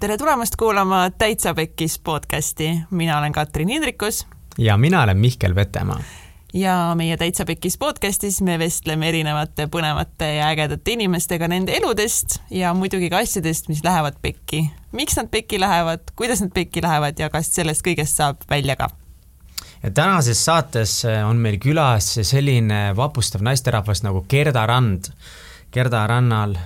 tere tulemast kuulama Täitsa Pekkis podcasti, mina olen Katrin Hindrikus. ja mina olen Mihkel Vetemaa. ja meie Täitsa Pekkis podcastis me vestleme erinevate põnevate ja ägedate inimestega nende eludest ja muidugi ka asjadest, mis lähevad pekki. miks nad pekki lähevad, kuidas nad pekki lähevad ja kas sellest kõigest saab välja ka ja tänases saates on meil külas selline vapustav naisterahvas nagu Gerda Rand. Gerda Rannal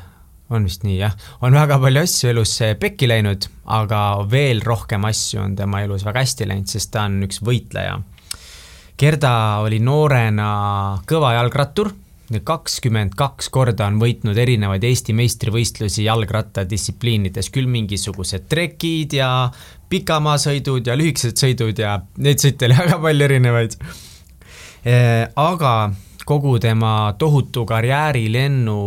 on vist nii, jah. on väga palju asju elus pekki läinud, aga veel rohkem asju on tema elus väga hästi läinud, sest ta on üks võitleja. Gerda oli noorena kõva jalgrattur, kakskümmend kaks korda on võitnud erinevaid Eesti meistrivõistlusi jalgrattadistsipliinides, küll mingisugused trekid ja pikamaasõidud ja lühikesed sõidud ja neid sõite oli väga palju erinevaid. aga kogu tema tohutu karjäärilennu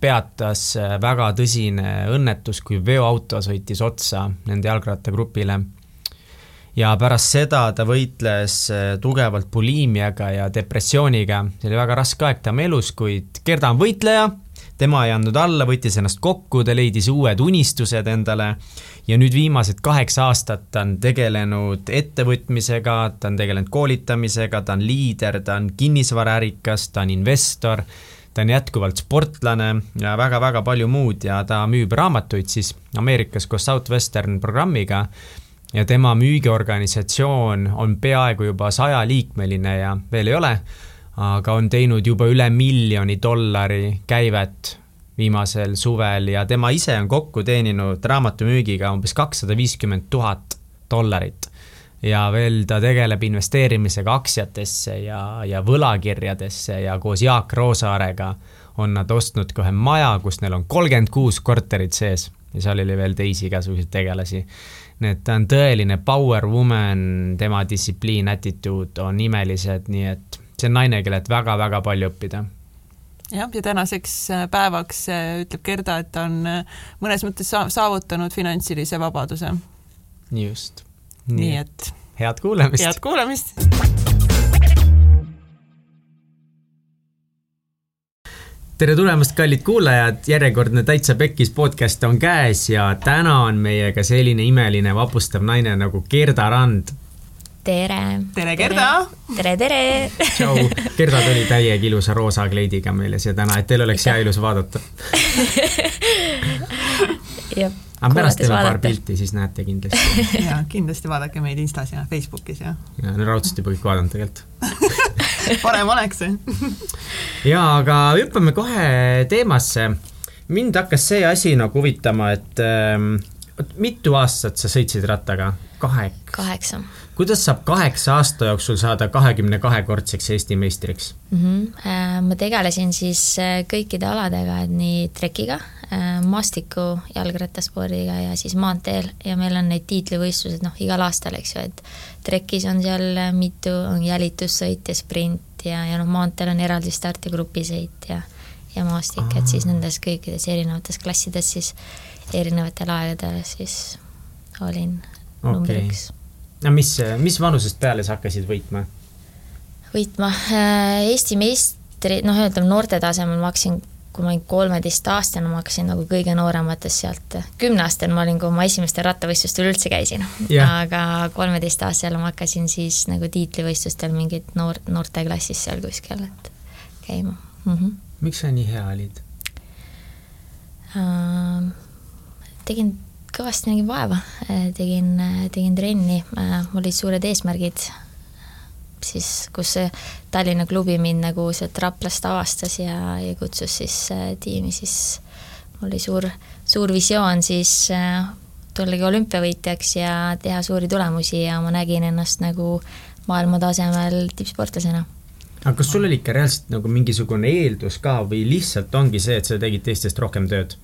peatas väga tõsine õnnetus, kui veoauto sõitis otsa nende jalgrattagrupile. ja pärast seda ta võitles tugevalt buliimiaga ja depressiooniga, see oli väga raske aeg tema elus, kuid Gerda on võitleja, tema ei andnud alla, võttis ennast kokku, ta leidis uued unistused endale ja nüüd viimased kaheksa aastat ta on tegelenud ettevõtmisega, ta on tegelenud koolitamisega, ta on liider, ta on kinnisvaraärikas, ta on investor, ta on jätkuvalt sportlane ja väga-väga palju muud ja ta müüb raamatuid siis Ameerikas koos Southwestern programmiga ja tema müügiorganisatsioon on peaaegu juba sajaliikmeline ja veel ei ole, aga on teinud juba üle miljoni dollari käivet viimasel suvel ja tema ise on kokku teeninud raamatumüügiga umbes kakssada viiskümmend tuhat dollarit. ja veel ta tegeleb investeerimisega aktsiatesse ja, ja võlakirjadesse ja koos Jaak Roosaarega on nad ostnud ka ühe maja, kus neil on kolmkümmend kuus korterit sees ja seal oli veel teisi igasuguseid tegelasi. nii et ta on tõeline power woman, tema distsipliin, attitude on imelised, nii et see on naine, kellelt väga-väga palju õppida jah, ja tänaseks äh, päevaks äh, ütleb Gerda, et ta on äh, mõnes mõttes sa saavutanud finantsilise vabaduse. just. nii et head kuulamist! head kuulamist! tere tulemast, kallid kuulajad, järjekordne Täitsa Pekkis podcast on käes ja täna on meiega selline imeline vapustav naine nagu Gerda Rand tere. tere, Gerda. tere, tere. tšau, Gerda tuli täiega ilusa roosa kleidiga meile siia täna, et teil oleks hea ilus vaadata jah. aga pärast teeme paar pilti, siis näete kindlasti. ja kindlasti vaadake meid Instas ja Facebookis ja. ja no raudselt juba kõik vaadanud tegelikult parem oleks ja, aga hüppame kohe teemasse. mind hakkas see asi nagu huvitama, et ähm, mitu aastat sa sõitsid rattaga? Kaheksa? kaheksa kuidas saab kaheksa aasta jooksul saada kahekümne kahekordseks Eesti meistriks mm? -hmm. ma tegelesin siis äh, kõikide aladega, et nii trekiga, äh, maastiku, jalgrattaspordiga ja siis maanteel ja meil on neid tiitlivõistlused noh, igal aastal, eks ju, et trekis on seal mitu, on jälitussõit ja sprint ja, ja noh, maanteel on eraldi stardigrupisõit ja ja maastik, et siis nendes kõikides erinevates klassides siis erinevatel aegadel siis olin okay. numbriks no mis, mis vanusest peale sa hakkasid võitma? võitma, äh, Eesti meistri, noh, ütleme noorte tasemel ma hakkasin, kui ma olin kolmeteistaastane, ma hakkasin nagu kõige noorematest sealt, kümneaastane ma olin, kui ma esimestel rattavõistlustel üldse käisin yeah.. aga kolmeteistaastasel ma hakkasin siis nagu tiitlivõistlustel mingit noor, noorteklassis seal kuskil, et käima mm. -hmm. miks sa nii hea olid uh,? tegin kõvasti nägin vaeva, äh, tegin, äh, tegin trenni, äh, mul olid suured eesmärgid, siis kus Tallinna klubi mind nagu sealt Raplast avastas ja, ja kutsus siis tiimi, siis mul oli suur, suur visioon siis tullagi olümpiavõitjaks ja teha suuri tulemusi ja ma nägin ennast nagu maailma tasemel tippsportlasena. Aga kas sul oli ikka reaalselt nagu mingisugune eeldus ka või lihtsalt ongi see, et sa tegid teistest rohkem tööd?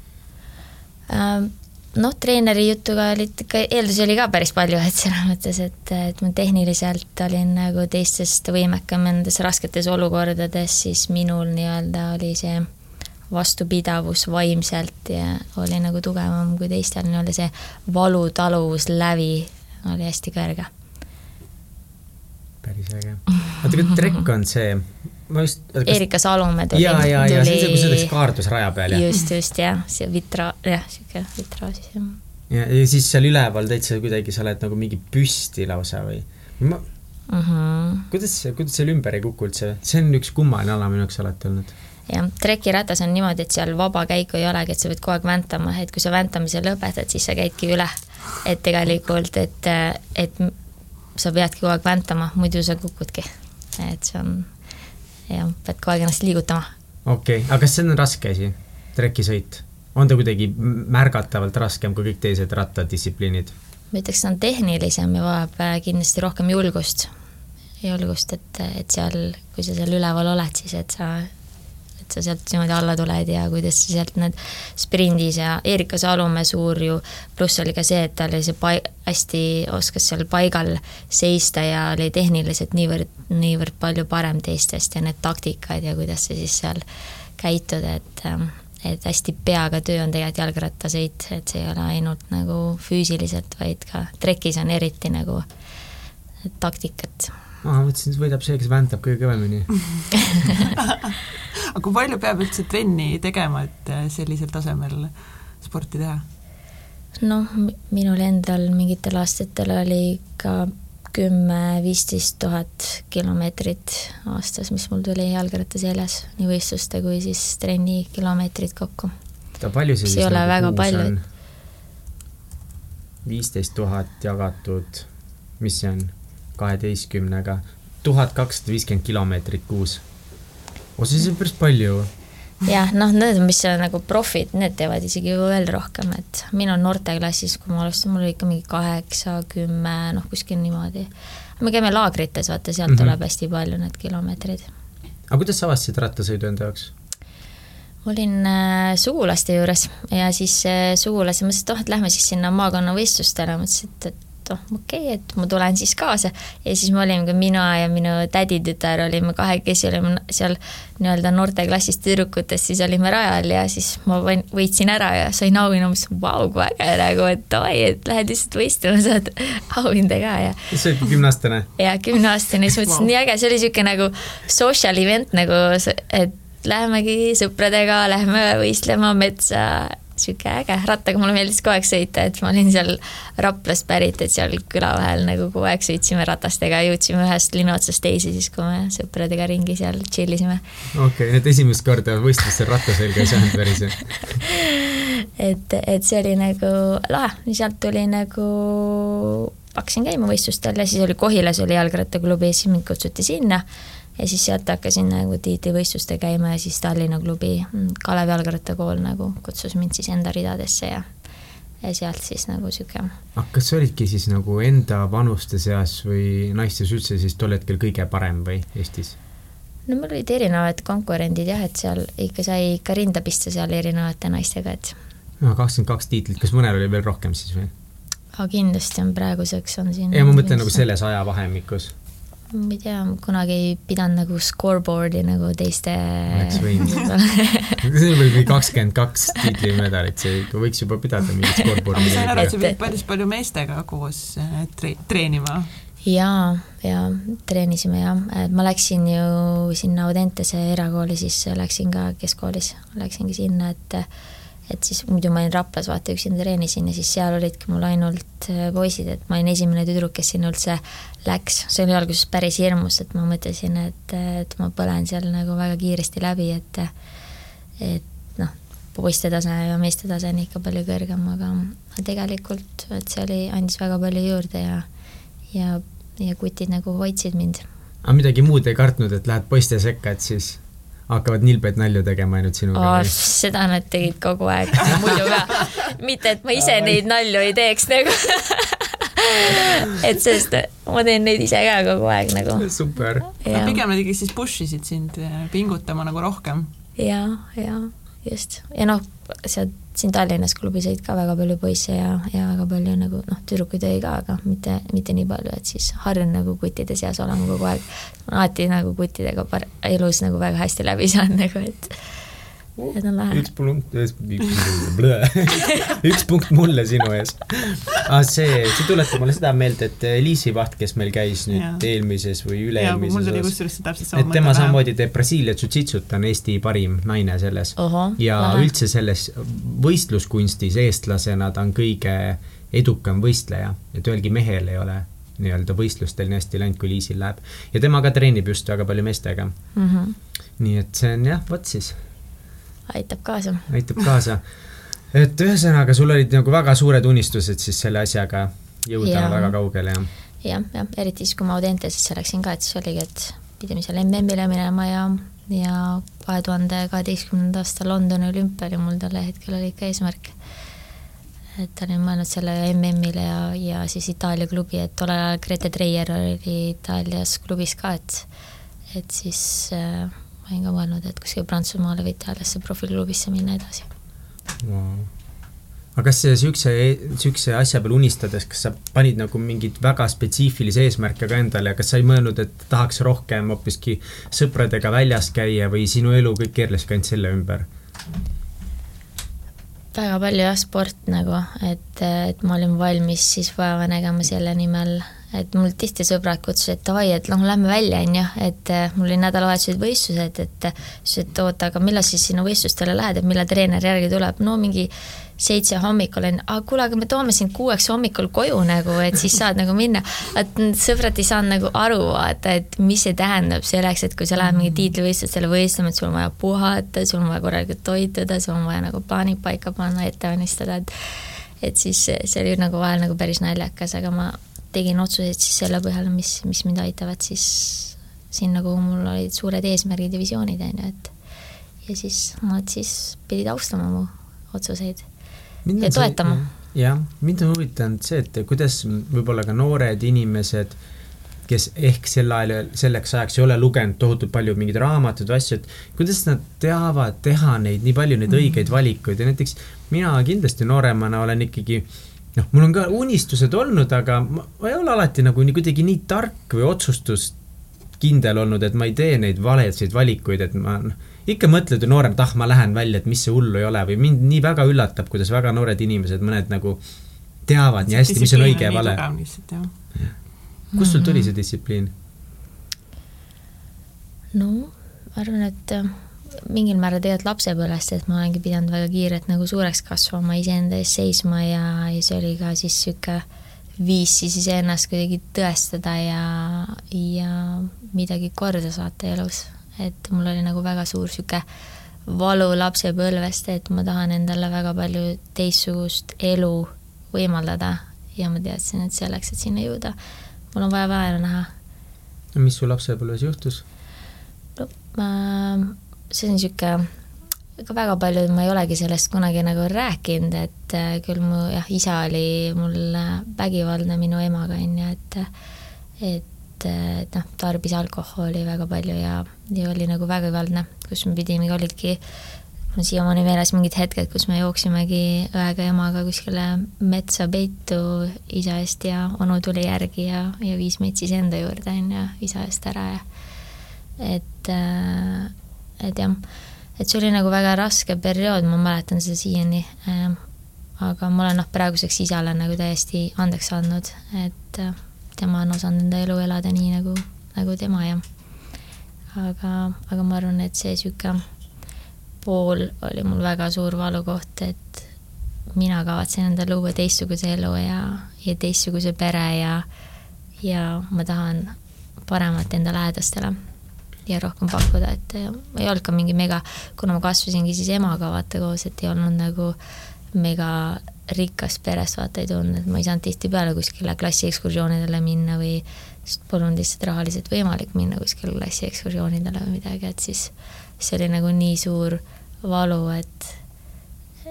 Ähm,? Noh, treeneri jutuga olid ikka, eeldusi oli ka päris palju, et selles mõttes, et, et ma tehniliselt olin nagu teistest võimekam nendes rasketes olukordades, siis minul nii-öelda oli see vastupidavus vaimselt ja oli nagu tugevam kui teistel, nii-öelda see valutaluvuslävi oli hästi kõrge. päris äge. oota, kas trekk on see, ma just kas... Erika Salumäe tuli. ja, ja, ja see on see, kus sõidaks kaardus raja peal ja. just, just jah, see vitra, jah, sihuke vitraaž siis jah. ja, ja siis seal üleval täitsa kuidagi sa oled nagu mingi püsti lausa või? ma mm. -hmm. kuidas see, kuidas seal ümber ei kuku üldse? see on üks kummaline ala minu jaoks alati olnud. jah, trekiratas on niimoodi, et seal vaba käiku ei olegi, et sa pead kogu aeg väntama, et kui sa väntamise lõpetad, siis sa käidki üle. et tegelikult, et, et sa peadki kogu aeg väntama, muidu sa kukudki. et see on, jah, pead kogu aeg ennast liigutama. okei okay., aga kas see on raske asi, trekisõit? on ta kuidagi märgatavalt raskem kui kõik teised rattadistsipliinid? ma ütleks, see on tehnilisem ja vajab äh, kindlasti rohkem julgust. julgust, et, et seal, kui sa seal üleval oled, siis et sa, et sa sealt niimoodi alla tuled ja kuidas sa sealt need sprindis ja Erika Salumäe suur ju pluss oli ka see, et tal oli see pai-, hästi oskas seal paigal seista ja oli tehniliselt niivõrd, niivõrd palju parem teistest ja need taktikad ja kuidas sa siis seal käitud, et ähm, et hästi peaga töö on tegelikult jalgrattasõit, et see ei ole ainult nagu füüsiliselt, vaid ka trekis on eriti nagu taktikat. Aa, mõtlesin, et võidab see, kes väntab kõige kõvemini aga kui palju peab üldse trenni tegema, et äh, sellisel tasemel sporti teha? noh, minul endal mingitel aastatel oli ka kümme, viisteist tuhat kilomeetrit aastas, mis mul tuli jalgratta seljas, nii võistluste kui siis trenni kilomeetrid kokku. palju see siis nagu väga palju. viisteist tuhat jagatud, mis see on, kaheteistkümnega, tuhat kakssada viiskümmend kilomeetrit kuus. oo, see on päris palju jah, noh, need, mis on nagu profid, need teevad isegi veel rohkem, et minu noorteklassis, kui ma alustasin, mul oli ikka mingi kaheksa, kümme, noh, kuskil niimoodi. me käime laagrites, vaata, sealt mm -hmm. tuleb hästi palju need kilomeetrid. aga kuidas sa avastasid rattasõidu enda jaoks? ma olin äh, sugulaste juures ja siis äh, sugulased mõtlesid, et oh, et lähme siis sinna maakonnavõistlustele, mõtlesin, et, et oh, okei okay,, et ma tulen siis kaasa. ja siis me olime ka, mina ja minu täditütar olime kahekesi, olime seal nii-öelda noorteklassis tüdrukutest, siis olime rajal ja siis ma võitsin ära ja sain auhinna, mõtlesin, vau, kui äge nagu, et davai, et lähed lihtsalt võistlema, saad auhinda ka ja. siis sa olid kümneaastane? jaa, kümneaastane, siis mõtlesin wow., nii äge, see oli niisugune nagu social event nagu, et lähemegi sõpradega, lähme võistlema metsa sihuke äge, rattaga mulle meeldis kogu aeg sõita, et ma olin seal Raplast pärit, et seal küla vahel nagu kogu aeg sõitsime ratastega, jõudsime ühest linna otsast teise, siis kui me sõpradega ringi seal chill isime. okei okay,, et esimest korda võistlustel ratta selga ei saanud päris et, et see oli nagu lahe, sealt tuli nagu hakkasin käima võistlustel ja siis oli Kohilas oli jalgrattaklubi, siis mind kutsuti sinna ja siis sealt hakkasin nagu tiitlivõistluste käima ja siis Tallinna klubi mm, Kalev jalgrattakool nagu kutsus mind siis enda ridadesse ja ja sealt siis nagu niisugune. aga kas sa olidki siis nagu enda vanuste seas või naistes üldse siis tol hetkel kõige parem või Eestis? no mul olid erinevad konkurendid jah, et seal ikka sai ikka rinda pista seal erinevate naistega, et no kakskümmend kaks tiitlit, kas mõnel oli veel rohkem siis või? aga kindlasti on praeguseks on siin ei, ma mõtlen nagu selles ajavahemikus ma ei tea, kunagi ei pidanud nagu scoreboard'i nagu teiste oleks võinud see oli mingi kakskümmend kaks tiitlimedalit, see võiks juba pidada mingit scoreboard'i. ma sain aru, et sa pidid päris palju meestega koos äh, tre-, treenima. jaa, jaa, treenisime jah, et ma läksin ju sinna Audentese erakooli, siis läksin ka keskkoolis, läksingi sinna, et et siis muidu ma olin Raplas, vaata, üksinda treenisin ja siis seal olidki mul ainult äh, poisid, et ma olin esimene tüdruk, kes sinna üldse läks, see oli alguses päris hirmus, et ma mõtlesin, et, et ma põlen seal nagu väga kiiresti läbi, et et noh, poiste tase ja meeste tase on ikka palju kõrgem, aga tegelikult, et see oli, andis väga palju juurde ja ja, ja kutid nagu hoidsid mind. aga midagi muud ei kartnud, et lähed poiste sekka, et siis hakkavad nilbed nalju tegema ainult sinuga oh,? seda nad tegid kogu aeg, muidu ka. mitte, et ma ise neid nalju ei teeks nagu et sest ma teen neid ise ka kogu aeg nagu. super. pigem nad ikkagi siis push isid sind pingutama nagu rohkem. ja, ja just ja noh, sealt siin Tallinnas klubis olid ka väga palju poisse ja, ja väga palju nagu noh, tüdrukuid oli ka, aga mitte, mitte nii palju, et siis harjun nagu kuttide seas olema kogu aeg. alati nagu kuttidega par-, elus nagu väga hästi läbi saanud nagu, et et on lahe üks punkt, üks punkt mulle sinu ees ah,. see, see tuletab mulle seda meelde, et Liisi Vaht, kes meil käis nüüd Jaa. eelmises või ja mul tuli üle-eelmises kusjuures see täpselt sama et tema samamoodi teeb Brasiilia jujitsut, ta on Eesti parim naine selles. ja lahe. üldse selles võistluskunstis eestlasena ta on kõige edukam võistleja, et ühelgi mehel ei ole nii-öelda võistlustel nii hästi läinud, kui Liisil läheb. ja tema ka treenib just väga palju meestega. mm. -hmm. nii et see on jah, vot siis, aitab kaasa. aitab kaasa. et ühesõnaga, sul olid nagu väga suured unistused siis selle asjaga jõuda Jaa. väga kaugele ja jah, jah, eriti siis, kui ma Audentesesse läksin ka, et siis oligi, et pidime seal MM-ile minema ja, ja kahe tuhande kaheteistkümnenda aasta Londoni olümpia oli mul tolle hetkel oli ikka eesmärk. et olin mõelnud selle MM-ile ja, ja siis Itaalia klubi, et tollel ajal Grete Treier oli Itaalias klubis ka, et et siis äh, ma olin ka mõelnud, et kuskile Prantsusmaale või Itaaliasse profiklubisse minna edasi. wow.. aga kas see siukse, siukse asja peale unistades, kas sa panid nagu mingeid väga spetsiifilisi eesmärke ka endale ja kas sa ei mõelnud, et tahaks rohkem hoopiski sõpradega väljas käia või sinu elu kõik keerleski ainult selle ümber? väga palju jah, sport nagu, et, et ma olin valmis siis vaeva nägema selle nimel, et mul tihti sõbrad kutsusid, et davai, et noh, lähme välja, on ju, et eh, mul oli nädalavahetused võistlused, et siis, et oota, aga millal siis sinna võistlustele lähed, et millal treener järgi tuleb, no mingi seitse hommikul on, aga kuule, aga me toome sind kuueks hommikul koju nagu, et siis saad nagu minna. et sõbrad ei saanud nagu aru vaata, et mis see tähendab selleks, et kui sa lähed mingi tiitlivõistlustele võistlema, et sul on vaja puhata, sul on vaja korralikult toituda, sul on vaja nagu plaanid paika panna, ette valmistada, et et siis see oli nagu vahel nagu päris naljakas, aga ma tegin otsuseid siis selle põhjal, mis, mis mind aitavad siis sinna, kuhu mul olid suured eesmärgid ja visioonid, on ju, et ja siis nad siis pidid austama mu otsuseid Mind ja toetama. jah, mind on huvitanud see, et kuidas võib-olla ka noored inimesed, kes ehk sel ajal, selleks ajaks ei ole lugenud tohutult palju mingeid raamatuid või asju, et kuidas nad teavad teha neid nii palju neid õigeid valikuid ja näiteks mina kindlasti nooremana olen ikkagi noh, mul on ka unistused olnud, aga ma, ma ei ole alati nagu nii kuidagi nii tark või otsustuskindel olnud, et ma ei tee neid valesid valikuid, et ma noh, ikka mõtled ju noorem, et ah, ma lähen välja, et mis see hullu ei ole või mind nii väga üllatab, kuidas väga noored inimesed, mõned nagu teavad nii hästi, mis on õige ja vale. kust sul tuli see distsipliin? no ma arvan, et äh, mingil määral tegelikult lapsepõlvest, et ma olengi pidanud väga kiirelt nagu suureks kasvama, iseenda eest seisma ja, ja see oli ka siis niisugune viis siis iseennast kuidagi tõestada ja, ja midagi korda saata elus. et mul oli nagu väga suur niisugune valu lapsepõlvest, et ma tahan endale väga palju teistsugust elu võimaldada ja ma teadsin, et selleks, et sinna jõuda, mul on vaja vaeva näha mis su lapsepõlves juhtus? no ma, see on niisugune, ega väga palju ma ei olegi sellest kunagi nagu rääkinud, et äh, küll mu jah, isa oli mul äh, vägivaldne minu emaga, on ju, et et, et noh, tarbis alkoholi väga palju ja, ja oli nagu vägivaldne, kus me pidimegi, olidki mul siiamaani meeles mingid hetked, kus me jooksimegi õega emaga kuskile metsa peitu isa eest ja onu tuli järgi ja, ja viis meid siis enda juurde, on ju, isa eest ära ja et, et jah, et see oli nagu väga raske periood, ma mäletan seda siiani. aga ma olen noh, praeguseks isale nagu täiesti andeks andnud, et äh, tema on osanud enda elu elada nii nagu, nagu tema ja aga, aga ma arvan, et see niisugune pool oli mul väga suur valukoht, et mina kavatsen endale luua teistsuguse elu ja, ja teistsuguse pere ja ja ma tahan paremat enda lähedastele ja rohkem pakkuda, et äh, ei olnud ka mingi mega, kuna ma kasvasingi siis emaga vaata koos, et ei olnud nagu mega rikkast perest vaata ei tulnud, et ma ei saanud tihtipeale kuskile klassiekskursioonidele minna või sest polnud lihtsalt rahaliselt võimalik minna kuskile klassiekskursioonidele või midagi, et siis see oli nagu nii suur valu, et,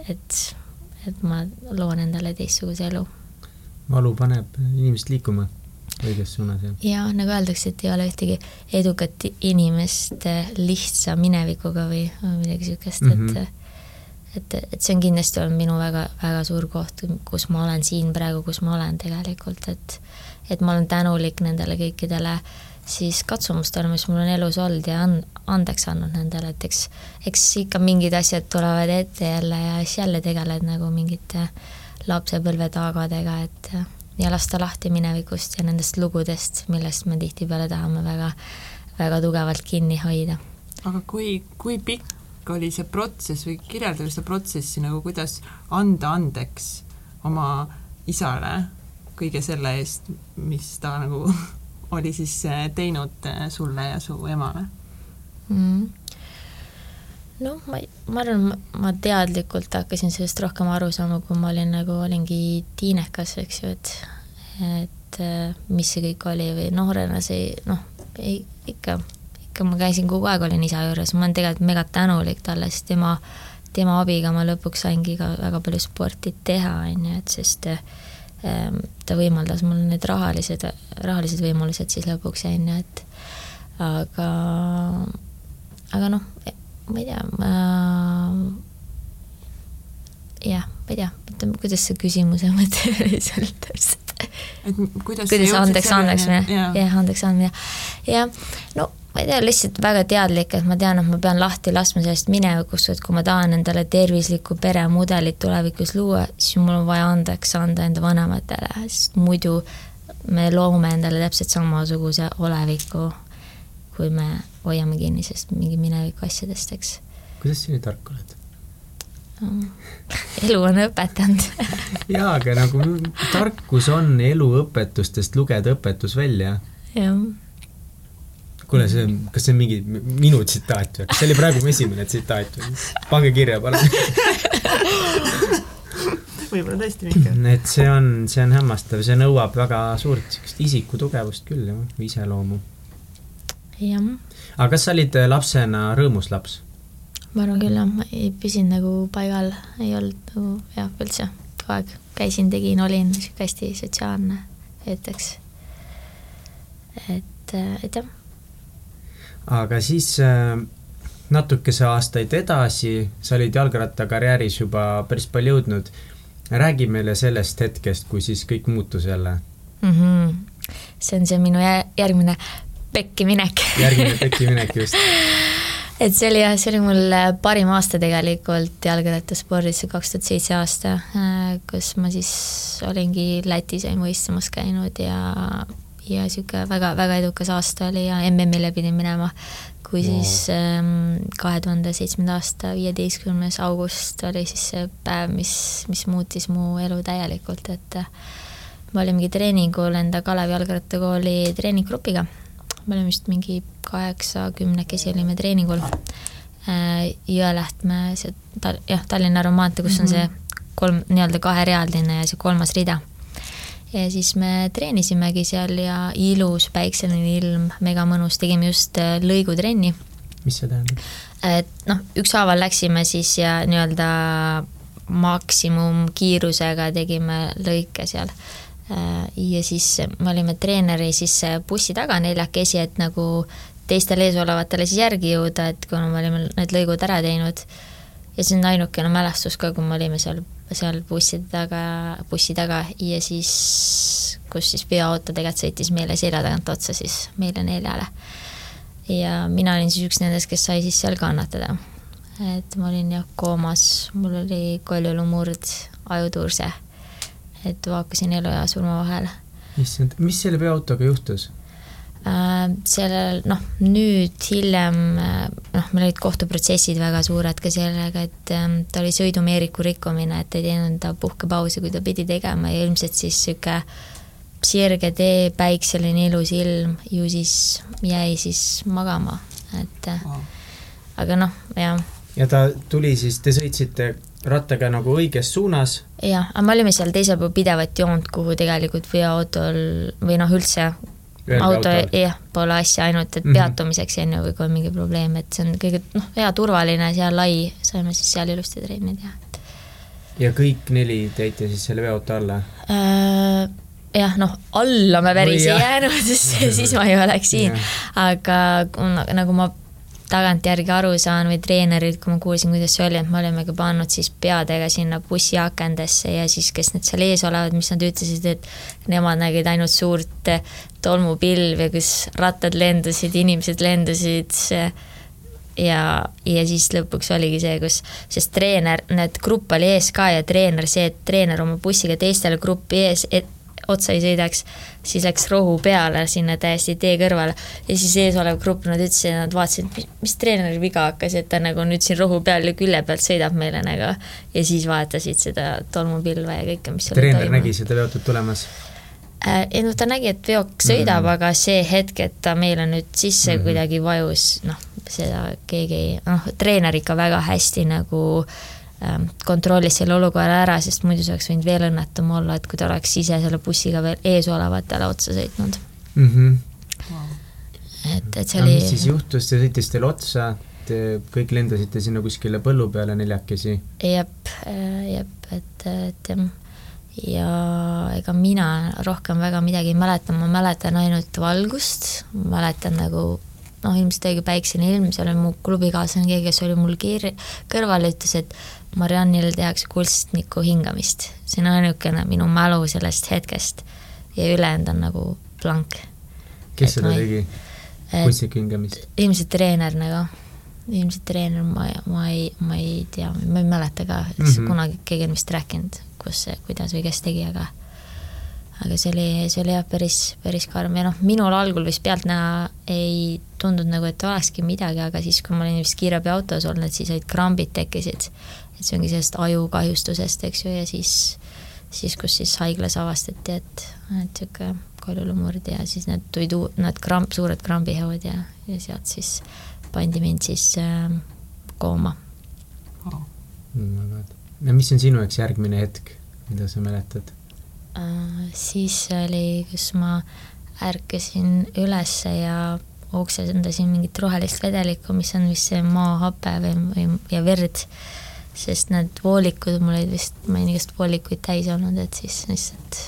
et, et ma loon endale teistsuguse elu. Valu paneb inimest liikuma õiges suunas ja ja nagu öeldakse, et ei ole ühtegi edukat inimest eh, lihtsa minevikuga või, midagi niisugust mm, Mhm. -hmm. et et, et see on kindlasti olnud minu väga, väga suur koht, kus ma olen siin praegu, kus ma olen tegelikult, et et ma olen tänulik nendele kõikidele siis katsumustele, mis mul on elus olnud ja on andeks andnud nendele, et eks, eks ikka mingid asjad tulevad ette jälle ja siis jälle tegeled nagu mingite lapsepõlve taagadega, et ja lasta lahti minevikust ja nendest lugudest, millest me tihtipeale tahame väga, väga tugevalt kinni hoida. aga kui, kui pikk oli see protsess või kirjelda seda protsessi nagu, kuidas anda andeks oma isale kõige selle eest, mis ta nagu oli siis äh, teinud äh, sulle ja su emale mm.? Noh, ma, ma arvan, ma teadlikult hakkasin sellest rohkem aru saama, kui ma olin nagu, olingi tiinekas, eks ju, et et äh, mis see kõik oli või noorena see noh, ei, ikka, ikka ma käisin kogu aeg, olin isa juures, ma olen tegelikult mega tänulik talle, sest tema, tema abiga. Ma lõpuks saingi ka väga palju sporti teha, on ju, et sest ähm, ta võimaldas mul need rahalised, rahalised võimalused siis lõpuks, on ju, et aga, aga noh, ma ei tea, ma jah, ma ei tea, kuidas see küsimuse mõte oli seal täpselt. et kuidas kuidas andeks andeks või? jah, andeks andmine. jah, no ma ei tea, lihtsalt väga teadlik, et ma tean, et ma pean lahti laskma sellest minevikust, et kui ma tahan endale tervislikku peremudelit tulevikus luua, siis mul on vaja andeks anda enda vanematele, sest muidu me loome endale täpselt samasuguse oleviku, kui me hoiame kinni sellest mingi mineviku asjadest, eks. kuidas sa nii tark oled? elu on õpetanud jaa, aga nagu tarkus on eluõpetustest lugeda õpetus välja. jah. kuule, see on, kas see on mingi minu tsitaat või? kas see oli praegu mu esimene tsitaat või? pange kirja, palun võib-olla tõesti mingi. et see on, see on hämmastav, see nõuab väga suurt niisugust isikutugevust küll, jah, iseloomu. Jah aga kas sa olid äh, lapsena rõõmus laps? ma arvan küll jah, ma ei püsinud nagu paigal, ei olnud nagu jah, üldse, kogu aeg käisin, tegin, olin niisugune hästi sotsiaalne, ütleks. et, äh, et jah. aga siis äh, natukese aastaid edasi, sa olid jalgrattakarjääris juba päris palju jõudnud. räägi meile sellest hetkest, kui siis kõik muutus jälle mm. -hmm. see on see minu järgmine pekki minek. Järgmine pekki minek, just. Et see oli jah, see oli mul äh, parim aasta tegelikult jalgrattaspordis, see kaks tuhat seitse aasta, äh, kus ma siis olingi Lätis ain võistlemas käinud ja, ja niisugune väga, väga edukas aasta oli ja MM-ile pidin minema, kui wow. siis ähm, kahe tuhande seitsmenda aasta viieteistkümnes august oli siis see päev, mis, mis muutis mu elu täielikult, et äh, me olimegi treeningul enda Kalevi jalgrattakooli treeninggrupiga me olime vist mingi kaheksakümnekesi olime treeningul äh, Jõelähtme, see Tal-, jah, Tallinna-Narva maantee, kus on see mhm. kolm, nii-öelda kaherealine ja see kolmas rida. ja siis me treenisimegi seal ja ilus päikseline ilm, mega mõnus, tegime just äh, lõigutrenni. mis see tähendab? et noh, ükshaaval läksime siis ja nii-öelda maksimumkiirusega tegime lõike seal Äh, ja siis me olime treeneri siis bussi taga neljakesi, et nagu teistele eesolevatele siis järgi jõuda, et kuna me olime need lõigud ära teinud. ja see on ainukene mälestus ka, kui me olime seal, seal bussi taga, bussi taga ja siis, kus siis veoauto tegelikult sõitis meile selja tagant otsa siis meile neljale. ja mina olin siis üks nendest, kes sai siis seal kannatada. et ma olin jah koomas, mul oli koljulumurd, ajuturse et vaakasin elu ja surma vahel. issand, mis selle veoautoga juhtus? Äh, sellel noh, nüüd hiljem äh, noh, meil olid kohtuprotsessid väga suured ka sellega, et ähm, ta oli sõidumeeriku rikkumine, et ei teinud ta puhkepausi, kui ta pidi tegema ja ilmselt siis niisugune sirge tee, päikseline ilus ilm, ju siis jäi siis magama, et wow. aga noh, jah. ja ta tuli siis, te sõitsite rattaga nagu õiges suunas. jah, aga me olime seal teisel pool pidevat joont, kuhu tegelikult veoautol või noh, üldse auto jah, pole asja ainult, et mm -hmm. peatumiseks on ju, või kui on mingi probleem, et see on kõige noh, hea turvaline, seal lai, saime siis seal ilusti trenni teha. ja kõik neli teite siis selle veoauto alla äh,? jah, noh, alla me päris no, ei jäänud, sest siis ma ei oleks siin, aga nagu ma tagantjärgi aru saan või treenerid, kui ma kuulsin, kuidas see oli, et me olimegi pannud siis peadega sinna bussiakendesse ja siis, kes need seal ees olevad, mis nad ütlesid, et nemad nägid ainult suurt tolmupilvi, kus rattad lendasid, inimesed lendasid, ja, ja siis lõpuks oligi see, kus, sest treener, need grupp oli ees ka ja treener, see, et treener oma bussiga teistele gruppi ees, et otsa ei sõidaks, siis läks rohu peale sinna täiesti tee kõrvale ja siis eesolev grupp, nad ütlesid, nad vaatasid, mis, mis treeneril viga hakkas, et ta nagu nüüd siin rohu peal ja külje pealt sõidab meile nagu ja siis vaatasid seda tolmupilve ja kõike, mis treener nägi seda veotut tulemas? Äh, ei noh, ta nägi, et veok sõidab mm, -hmm. aga see hetk, et ta meile nüüd sisse mm -hmm. kuidagi vajus, noh, seda keegi ei, noh, treener ikka väga hästi nagu ähm, kontrollis selle olukorra ära, sest muidu see oleks võinud veel õnnetum olla, et kui ta oleks ise selle bussiga veel eesolevatele otsa sõitnud mm. -hmm. Wow. et, et see no, oli mis siis juhtus, ta sõitis teile otsa, te kõik lendasite sinna kuskile põllu peale neljakesi? jep, äh, jep, et, et jah ja ega mina rohkem väga midagi ei mäleta, ma mäletan ainult valgust, mäletan nagu noh, ilmselt õige päiksene ilm, seal oli mu klubikaaslane, keegi, kes oli mul kiir-, kõrval ütles, et Mariannile tehakse kunstniku hingamist. see on ainukene minu mälu sellest hetkest ja ülejäänud on nagu blank. kes et seda ei, tegi, kunstniku hingamist? ilmselt treener nagu, ilmselt treener, ma, ma ei, ma ei tea, ma ei mäleta ka mm, -hmm. kunagi keegi on vist rääkinud, kus kuidas või kes tegi, aga aga see oli, see oli jah, päris, päris karm ja noh, minul algul vist pealtnäha ei tundunud nagu, et olekski midagi, aga siis, kui ma olin vist kiirabiautos olnud, siis olid krambid tekkisid. Et see ongi sellest ajukahjustusest, eks ju, ja siis, siis kus siis haiglas avastati, et, et niisugune kaljulumurd ja siis need tulid uu-, need kramp, suured krambihäod ja, ja sealt siis pandi mind siis äh, kooma. Oh.. no mis on sinu jaoks järgmine hetk, mida sa mäletad? Äh, siis oli, kus ma ärkasin ülesse ja oksendasin mingit rohelist vedelikku, mis on vist see maahape või, või, ja verd, sest need voolikud, mul olid vist, ma olin igast voolikuid täis olnud, et siis lihtsalt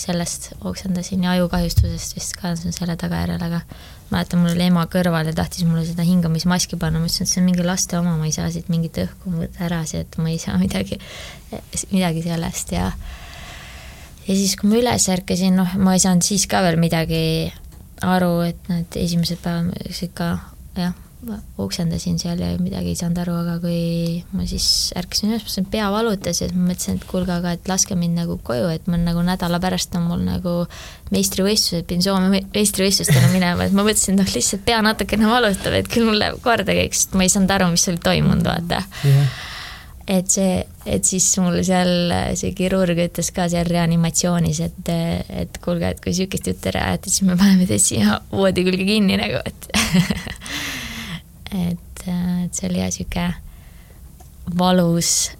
sellest oksendasin ja ajukahjustusest vist ka selle tagajärjel, aga mäletan, mul oli ema kõrval ja tahtis mulle seda hingamismaski panna, ma ütlesin, et see on mingi laste oma, ma ei saa siit mingit õhku võtta ära, see, et ma ei saa midagi, midagi sellest ja ja siis, kui ma üles ärkasin, noh, ma ei saanud siis ka veel midagi aru, et need esimesed päevad ikka jah, oksendasin seal ja midagi ei saanud aru, aga kui ma siis ärkasin üles, ma pea valutas ja siis ma mõtlesin, et kuulge, aga et laske mind nagu koju, et mul nagu nädala pärast on mul nagu meistrivõistlused, pidin Soome meistrivõistlustele minema, et ma mõtlesin, noh, lihtsalt pea natukene valutab, et küll mul läheb korda kõik, sest ma ei saanud aru, mis oli toimunud, vaata. Yeah et see, et siis mul seal see kirurg ütles ka seal reanimatsioonis, et, et kuulge, et kui sihukest juttu räägite, siis me paneme teid siia voodi külge kinni nagu, et et, et see oli jah sihuke valus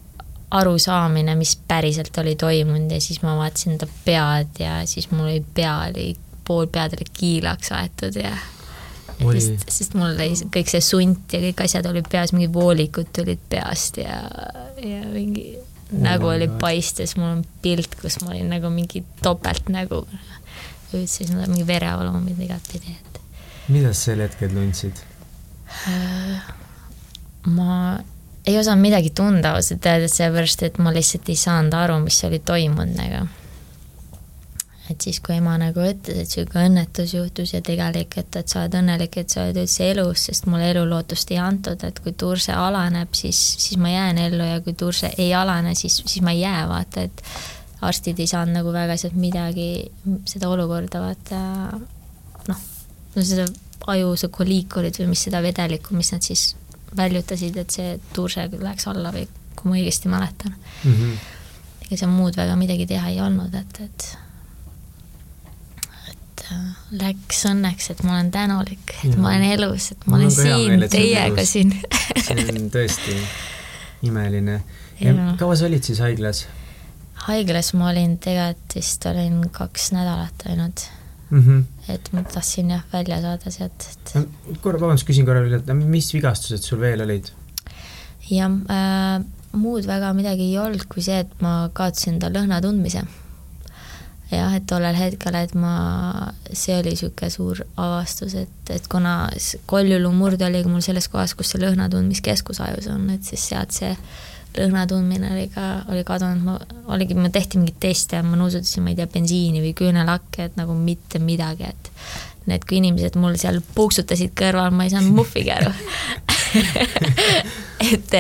arusaamine, mis päriselt oli toimunud ja siis ma vaatasin enda pead ja siis mul oli pea oli, pool pead oli kiilaks aetud ja sest, sest mul oli kõik see sunt ja kõik asjad olid peas, mingid voolikud tulid peast ja, ja mingi oh nägu oli paistes, mul on pilt, kus ma olin nagu mingi topeltnägu. üldse siis mingi verevalumid igatpidi, et. mida sa sel hetkel tundsid? Ma ei osanud midagi tunda ausalt öeldes, sellepärast et ma lihtsalt ei saanud aru, mis oli toimunud nagu. Et siis, kui ema nagu ütles, et niisugune õnnetus juhtus ja tegelik, et, et sa oled õnnelik, et sa oled üldse elus, sest mulle elulootust ei antud, et kui turse alaneb, siis, siis ma jään ellu ja kui turse ei alane, siis, siis ma ei jää, vaata, et arstid ei saanud nagu väga sealt midagi, seda olukorda vaata noh, no seda aju, see koliikurid või mis seda vedelikku, mis nad siis väljutasid, et see turse läheks alla või kui ma õigesti mäletan mm. -hmm. ega seal muud väga midagi teha ei olnud, et, et läks õnneks, et ma olen tänulik, et ja. ma olen elus, et ma olen siin teiega siin see on tõesti imeline. kaua sa olid siis haiglas? haiglas ma olin tegelikult vist olin kaks nädalat ainult mm. -hmm. et ma tahtsin jah välja saada sealt et.... korra, vabandust, küsin korra veel, et mis vigastused sul veel olid? jah äh,, muud väga midagi ei olnud, kui see, et ma kaotasin enda lõhna tundmise jah, et tollel hetkel, et ma, see oli niisugune suur avastus, et, et kuna koljulu murde oli mul selles kohas, kus see lõhna tundmiskeskus ajus on, et siis sealt see lõhna tundmine oli ka, oli kadunud, ma, oligi, ma tehti mingeid teste ja ma nuusutasin, ma ei tea, bensiini või küünelakke, et nagu mitte midagi, et need, kui inimesed mul seal puuksutasid kõrval, ma ei saanud muhvigi aru et,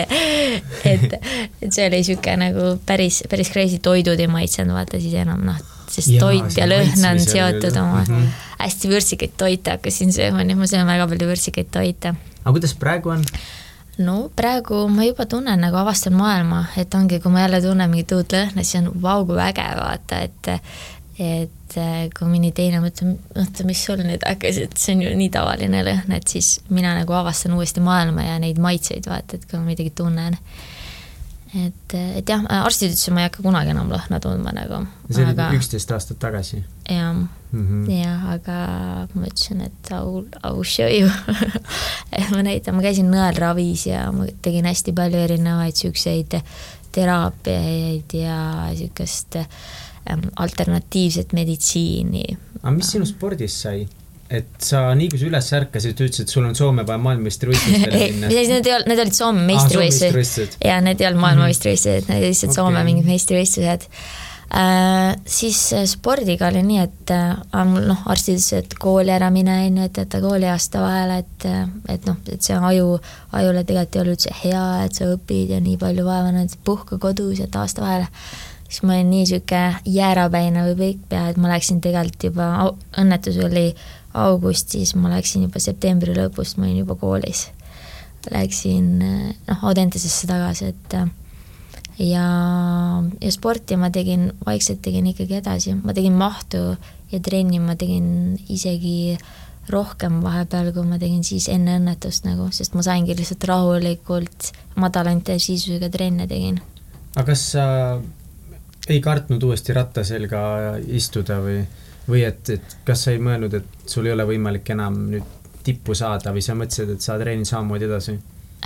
et, et see oli niisugune nagu päris, päris crazy, toidud ei maitsenud, vaata siis enam noh, sest ja, toit ja lõhn on seotud oma mm -hmm. hästi vürtsikaid toite hakkasin sööma, nii et ma söön väga palju vürtsikaid toite. aga kuidas praegu on? No praegu ma juba tunnen nagu avastan maailma, et ongi, kui ma jälle tunnen mingit uut lõhna, siis on vau kui äge vaata, et et kui mõni teine mõtleb, oota, mis sul nüüd hakkas, et see on ju nii tavaline lõhn, et siis mina nagu avastan uuesti maailma ja neid maitseid vaata, et kui ma midagi tunnen et, et jah, arstid ütlesid, ma ei hakka kunagi enam lõhna tundma nagu. see oli aga... üksteist aastat tagasi? jah mm -hmm., jah, aga ma ütlesin, et au, au show you ma näitan, ma käisin nõelravis ja ma tegin hästi palju erinevaid siukseid teraapiaid ja siukest ähm, alternatiivset meditsiini. aga mis sinu spordist sai? et sa nii kui sa üles ärkasid, ütlesid, et sul on Soome vaja maailmameistrivõistlustele minna. ei, need ei olnud, need olid Soome meistrivõistlused ah,. ja need ei olnud maailmameistrivõistlused, need olid lihtsalt okay. Soome mingid meistrivõistlused äh,. siis äh, spordiga oli nii, et äh, mul noh, arstid ütlesid, et kooli ära mine, on ju, et jäta kooliaasta vahele, et äh, et noh, et see aju, ajule tegelikult ei ole üldse hea, et sa õpid ja nii palju vaeva näed, puhka kodus, jäta aasta vahele siis ma olin nii sihuke jäärapäine või pikkpea, et ma läksin tegelikult juba, õnnetus oli augustis, ma läksin juba septembri lõpus, ma olin juba koolis. Läksin noh, Audentesesse tagasi, et ja, ja sporti ma tegin, vaikselt tegin ikkagi edasi, ma tegin mahtu ja trenni ma tegin isegi rohkem vahepeal, kui ma tegin siis enne õnnetust nagu, sest ma saingi lihtsalt rahulikult madala intensiivsusega trenne tegin. aga kas sa ei kartnud uuesti ratta selga istuda või? või et, et kas sa ei mõelnud, et sul ei ole võimalik enam nüüd tippu saada või sa mõtlesid, et sa treenid samamoodi edasi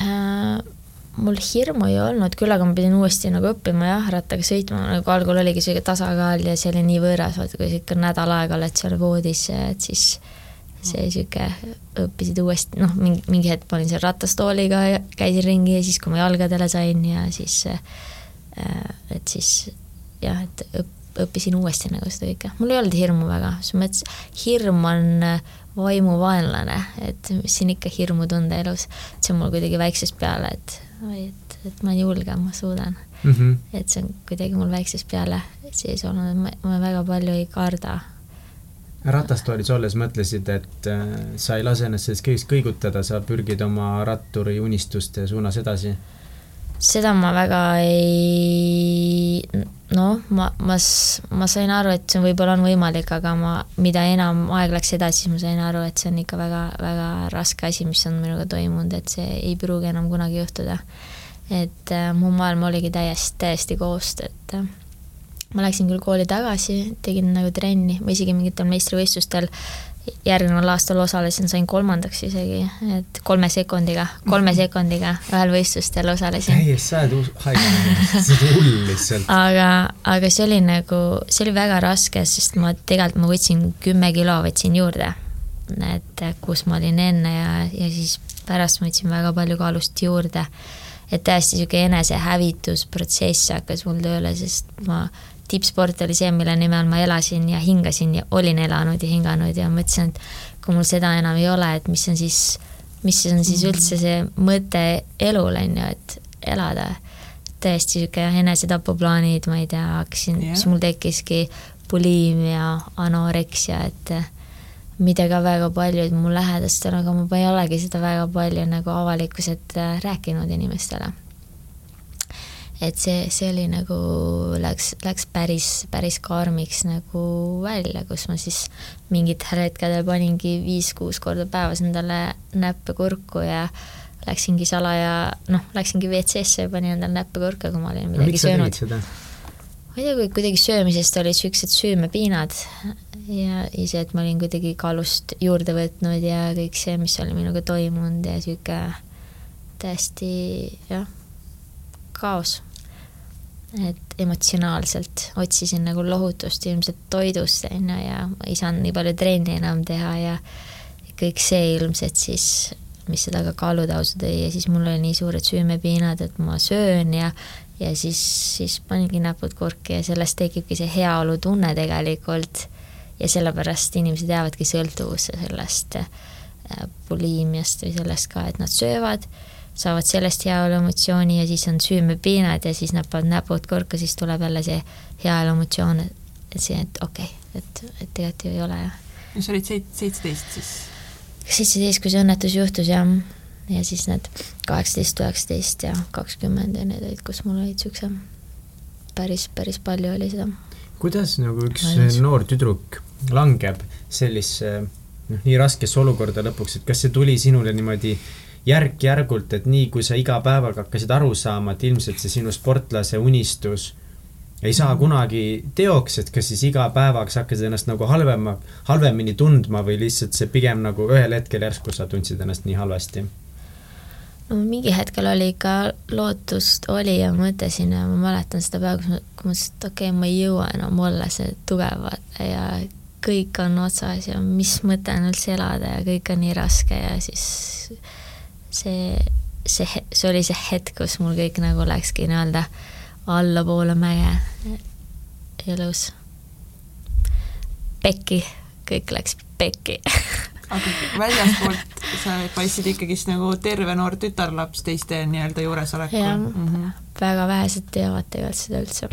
äh,? Mul hirmu ei olnud, küll aga ma pidin uuesti nagu õppima jah, rattaga sõitma, nagu algul oligi sihuke tasakaal ja see oli nii võõras, vaata kui sa ikka nädal aega oled seal voodis, et siis see sihuke, õppisid uuesti, noh, mingi, mingi hetk ma olin seal ratastooliga ja käisin ringi ja siis, kui ma jalgadele sain ja siis, äh, et siis jah, et õpp-, õppisin uuesti nagu seda kõike, mul ei olnud hirmu väga, selles mõttes hirm on äh, vaimuvaenlane, et mis siin ikka hirmu tunda elus, see on mul kuidagi väiksest peale, et et, et ma olen julge, ma suudan mm. -hmm. et see on kuidagi mul väiksest peale sees olnud, ma, ma väga palju ei karda. ratastoolis olles mõtlesid, et äh, sa ei lase ennast sellest kõigest kõigutada, sa pürgid oma ratturi unistuste suunas edasi seda ma väga ei, noh, ma, ma, ma sain aru, et see võib-olla on võimalik, aga ma, mida enam aeg läks edasi, siis ma sain aru, et see on ikka väga, väga raske asi, mis on minuga toimunud, et see ei pruugi enam kunagi juhtuda. et äh, mu maailm oligi täiesti, täiesti koost, et äh, ma läksin küll kooli tagasi, tegin nagu trenni, ma isegi mingitel meistrivõistlustel järgneval aastal osalesin, sain kolmandaks isegi, et kolme sekundiga, kolme mhm. sekundiga ühel võistlustel osalesin. täiesti, sa oled haige, sa oled hull lihtsalt. aga, aga see oli nagu, see oli väga raske, sest ma tegelikult, ma võtsin kümme kilo, võtsin juurde. et kus ma olin enne ja, ja siis pärast ma võtsin väga palju kaalust juurde. et täiesti niisugune enesehävitusprotsess hakkas mul tööle, sest ma tippsport oli see, mille nimel ma elasin ja hingasin ja olin elanud ja hinganud ja mõtlesin, et kui mul seda enam ei ole, et mis on siis, mis on siis mm. üldse see mõte elul, on ju, et elada. täiesti niisugune enesetapuplaanid, ma ei tea, hakkasin yeah., siis mul tekkiski buliimia, anoreksia, et mida ka väga paljud mu lähedastel, aga ma ei olegi seda väga palju nagu avalikkuselt rääkinud inimestele et see, see oli nagu, läks, läks päris, päris karmiks nagu välja, kus ma siis mingitel hetkedel paningi viis-kuus korda päevas endale näppe kurku ja läksingi salaja, noh, läksingi WC-sse ja panin endale näppe kurku, kui ma olin midagi no, söönud. ma ei tea, kui kuidagi söömisest olid niisugused süümepiinad ja ise, et ma olin kuidagi kaalust juurde võtnud ja kõik see, mis oli minuga toimunud ja niisugune täiesti jah, kaos et emotsionaalselt otsisin nagu lohutust ilmselt toidust, on ju, ja ma ei saanud nii palju trenni enam teha ja kõik see ilmselt siis, mis seda ka kaalutausu tõi ja siis mul oli nii suured süümepiinad, et ma söön ja ja siis, siis paningi näpud kurki ja sellest tekibki see heaolutunne tegelikult. Ja sellepärast inimesed jäävadki sõltuvusse sellest äh, buliimiast või sellest ka, et nad söövad saavad sellest heaolu emotsiooni ja siis on süümepiinad ja siis nad panevad näpud korka, siis tuleb jälle see heaolu emotsioon, et see, et okei okay,, et, et tegelikult ju ei ole jah. no sa olid seit-, seitseteist siis? seitseteist, kui see õnnetus juhtus jah, ja siis need kaheksateist, üheksateist ja kakskümmend ja need olid, kus mul olid siukse, päris, päris palju oli seda. kuidas nagu üks Ainus. noor tüdruk langeb sellisesse noh, nii raskesse olukorda lõpuks, et kas see tuli sinule niimoodi järk-järgult, et nii kui sa iga päevaga hakkasid aru saama, et ilmselt see sinu sportlase unistus ei saa mhm. kunagi teoks, et kas siis iga päevaga sa hakkasid ennast nagu halvema, halvemini tundma või lihtsalt see pigem nagu ühel hetkel järsku sa tundsid ennast nii halvasti? no mingi hetkel oli ikka lootust oli ja mõtlesin ja ma mäletan seda päeva, kus ma, kui ma mõtlesin, et okei okay,, ma ei jõua enam olla see tugev ja kõik on otsas ja mis mõte on üldse elada ja kõik on nii raske ja siis see, see, see oli see hetk, kus mul kõik nagu läkski nii-öelda allapoole mäge elus. pekki, kõik läks pekki aga väljaspoolt sa paistsid ikkagist nagu terve noor tütarlaps teiste nii-öelda juuresolekul. jah mm, -hmm. väga vähesed teavad tegelikult seda üldse,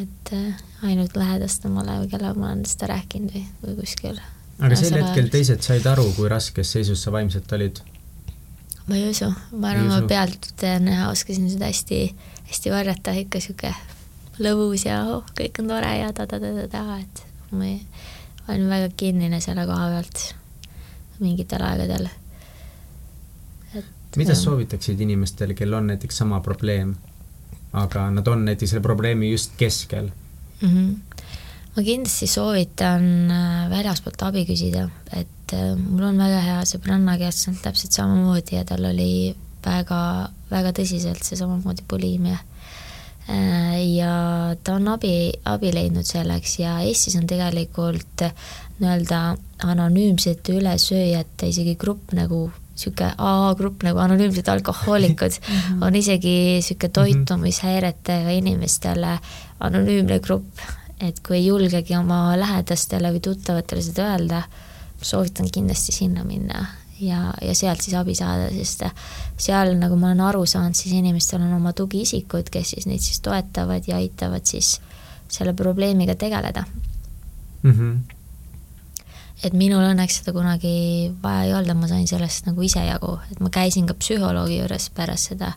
et äh, ainult lähedastemale või kellega ma olen seda rääkinud või, või kuskil. aga sel hetkel teised said aru, kui raskes seisus sa vaimselt olid? Ma ei usu, ma arvan, ma pealtnäha oskasin seda hästi, hästi varjata, ikka sihuke lõbus ja oh, kõik on tore ja ta-ta-ta-ta, et ma ei, olen väga kinnine selle koha pealt mingitel aegadel. mida sa soovitaksid inimestele, kel on näiteks sama probleem, aga nad on näiteks selle probleemi just keskel mm? -hmm. Ma kindlasti soovitan äh, väljaspoolt abi küsida, et äh, mul on väga hea sõbranna, kes on täpselt samamoodi ja tal oli väga, väga tõsiselt see samamoodi bulimia. Äh, ja ta on abi, abi leidnud selleks ja Eestis on tegelikult nii-öelda anonüümsete ülesööjate isegi grupp nagu niisugune AA-grupp nagu anonüümsed alkohoolikud -hmm. on isegi niisugune mhm. toitumishäiretega inimestele anonüümne grupp, et kui ei julgegi oma lähedastele või tuttavatele seda öelda, soovitan kindlasti sinna minna ja, ja sealt siis abi saada, sest seal, nagu ma olen aru saanud, siis inimestel on oma tugiisikud, kes siis neid siis toetavad ja aitavad siis selle probleemiga tegeleda mm. -hmm. et minul õnneks seda kunagi vaja ei olnud, ma sain sellest nagu ise jagu, et ma käisin ka psühholoogi juures pärast seda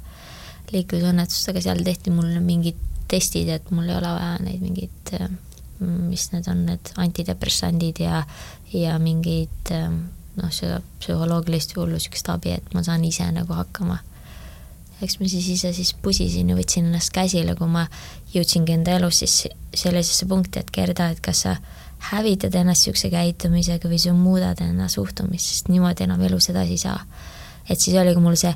liiklusõnnetust, aga seal tehti mulle mingid testid, et mul ei ole vaja neid mingeid mis need on, need antidepressandid ja, ja mingid ähm, noh, seda psühholoogilist hullu niisugust abi, et ma saan ise nagu hakkama. eks ma siis ise siis pusisin ja võtsin ennast käsile, kui ma jõudsingi enda elus siis sellisesse punkti, et Gerda, et kas sa hävitad ennast niisuguse käitumisega või sa muudad enda suhtumist, sest niimoodi enam elus edasi ei saa. et siis oligi mul see,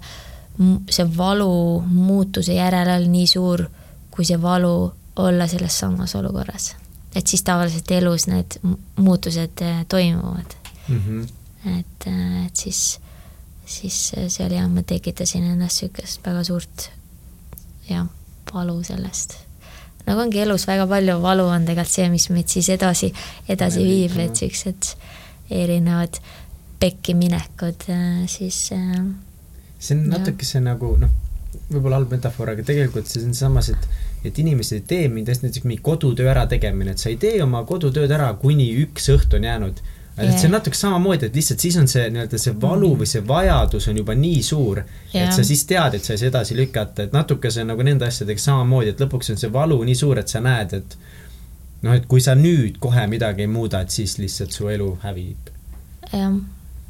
see valu muutuse järele nii suur, kui see valu olla selles samas olukorras et siis tavaliselt elus need muutused äh, toimuvad mm. -hmm. et, äh, et siis, siis see oli jah, ma tekitasin ennast niisugust väga suurt jah, valu sellest. nagu ongi elus väga palju valu on tegelikult see, mis meid siis edasi, edasi viib, et siuksed erinevad pekkiminekud siis see on natukese nagu noh, võib-olla halb metafoor, aga tegelikult see on samas, et et inimesed ei tee mind, näiteks mingi kodutöö ärategemine, et sa ei tee oma kodutööd ära, kuni üks õht on jäänud. et yeah. see on natuke samamoodi, et lihtsalt siis on see nii-öelda see valu või see vajadus on juba nii suur yeah., et sa siis tead, et sa ei saa edasi lükata, et natuke see on nagu nende asjadega samamoodi, et lõpuks on see valu nii suur, et sa näed, et noh, et kui sa nüüd kohe midagi ei muuda, et siis lihtsalt su elu hävib. jah,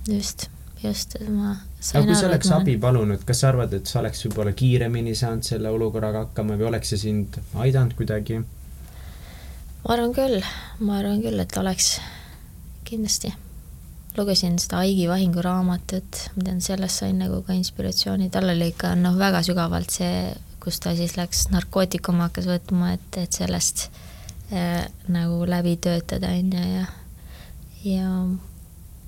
just, just, ma aga kui sa oleks abi palunud, kas sa arvad, et sa oleks võib-olla kiiremini saanud selle olukorraga hakkama või oleks see sind aidanud kuidagi? ma arvan küll, ma arvan küll, et oleks, kindlasti. lugesin seda Aigi Vahingu raamatut, ma tean, sellest sain nagu ka inspiratsiooni, tal oli ikka noh, väga sügavalt see, kus ta siis läks narkootikume hakkas võtma, et, et sellest äh, nagu läbi töötada, on ju, ja ja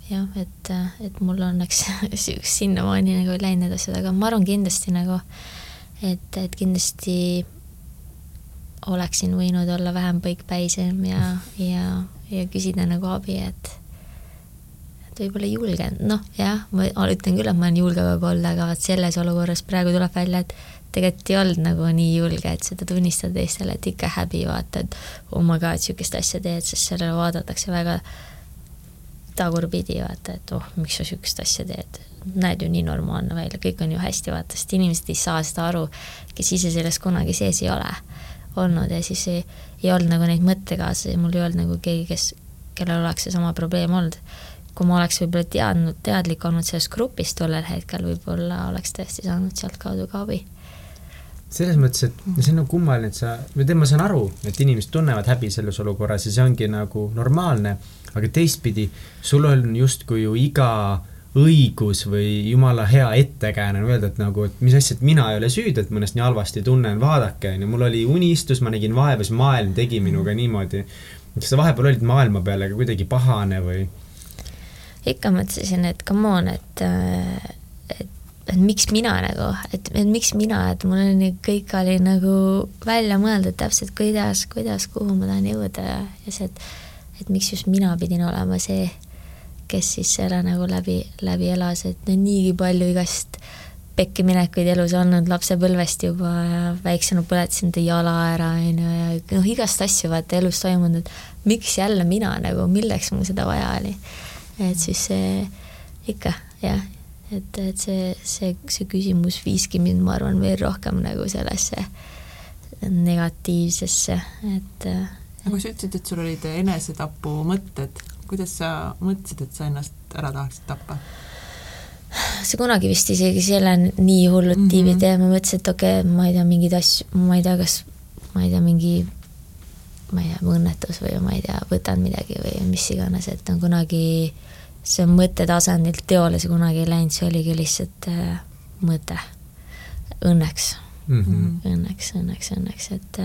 jah, et, et mul õnneks sinnamaani nagu ei läinud need asjad, aga ma arvan kindlasti nagu, et, et kindlasti oleksin võinud olla vähem põikpäisem ja, ja, ja küsida nagu abi, et et võib-olla ei julgenud, noh jah, ma ütlen küll, et ma olen julge kogu olnud, aga vot selles olukorras praegu tuleb välja, et tegelikult ei olnud nagu nii julge, et seda tunnistada teistele, et ikka häbi vaata, et oh my god, niisugust asja teed, sest sellele vaadatakse väga tagurpidi, vaata, et oh, miks sa niisugust asja teed. näed ju nii normaalne välja, kõik on ju hästi, vaata, sest inimesed ei saa seda aru, kes ise selles kunagi sees ei ole olnud ja siis ei, ei olnud nagu neid mõttekaaslasi, mul ei olnud nagu keegi, kes, kellel oleks seesama probleem olnud. kui ma oleks võib-olla teadnud, teadlik olnud sellest grupist tollel hetkel, võib-olla oleks tõesti saanud sealtkaudu ka abi selles mõttes, et see on nagu kummaline, et sa, või tead, ma saan aru, et inimesed tunnevad häbi selles olukorras ja see ongi nagu normaalne, aga teistpidi, sul on justkui ju iga õigus või jumala hea ettekääne on öelda, et nagu, et mis asja, et mina ei ole süüdi, et ma ennast nii halvasti tunnen, vaadake, on ju, mul oli unistus, ma nägin vaeva, siis maailm tegi minuga niimoodi. kas sa vahepeal olid maailma peale ka kuidagi pahane või? ikka mõtlesin, et come on, et, et et miks mina nagu, et, et miks mina, et mul oli kõik oli nagu välja mõeldud täpselt, kuidas, kuidas, kuhu ma tahan jõuda ja, ja see, et et miks just mina pidin olema see, kes siis selle nagu läbi, läbi elas, et no niigi palju igast pekkiminekuid elus olnud lapsepõlvest juba ja väiksena põletasin enda jala ära, on ju, ja noh, igast asju vaata elus toimunud, et miks jälle mina nagu, milleks mul seda vaja oli. et siis see ikka, jah et, et see, see, see küsimus viiski mind, ma arvan, veel rohkem nagu sellesse negatiivsesse, et. Aga kui sa ütlesid, et sul olid enesetapu mõtted, kuidas sa mõtlesid, et sa ennast ära tahaksid tappa? see kunagi vist isegi selle nii hullult mm -hmm. tiivi tee, ma mõtlesin, et okei okay,, ma ei tea, mingeid asju, ma ei tea, kas, ma ei tea, mingi ma ei tea, õnnetus või ma ei tea, võtan midagi või mis iganes, et on kunagi äh, see mõttetasandilt teole see kunagi ei läinud, see oligi lihtsalt äh, mõte. Õnneks mm, -hmm. õnneks, õnneks, õnneks, et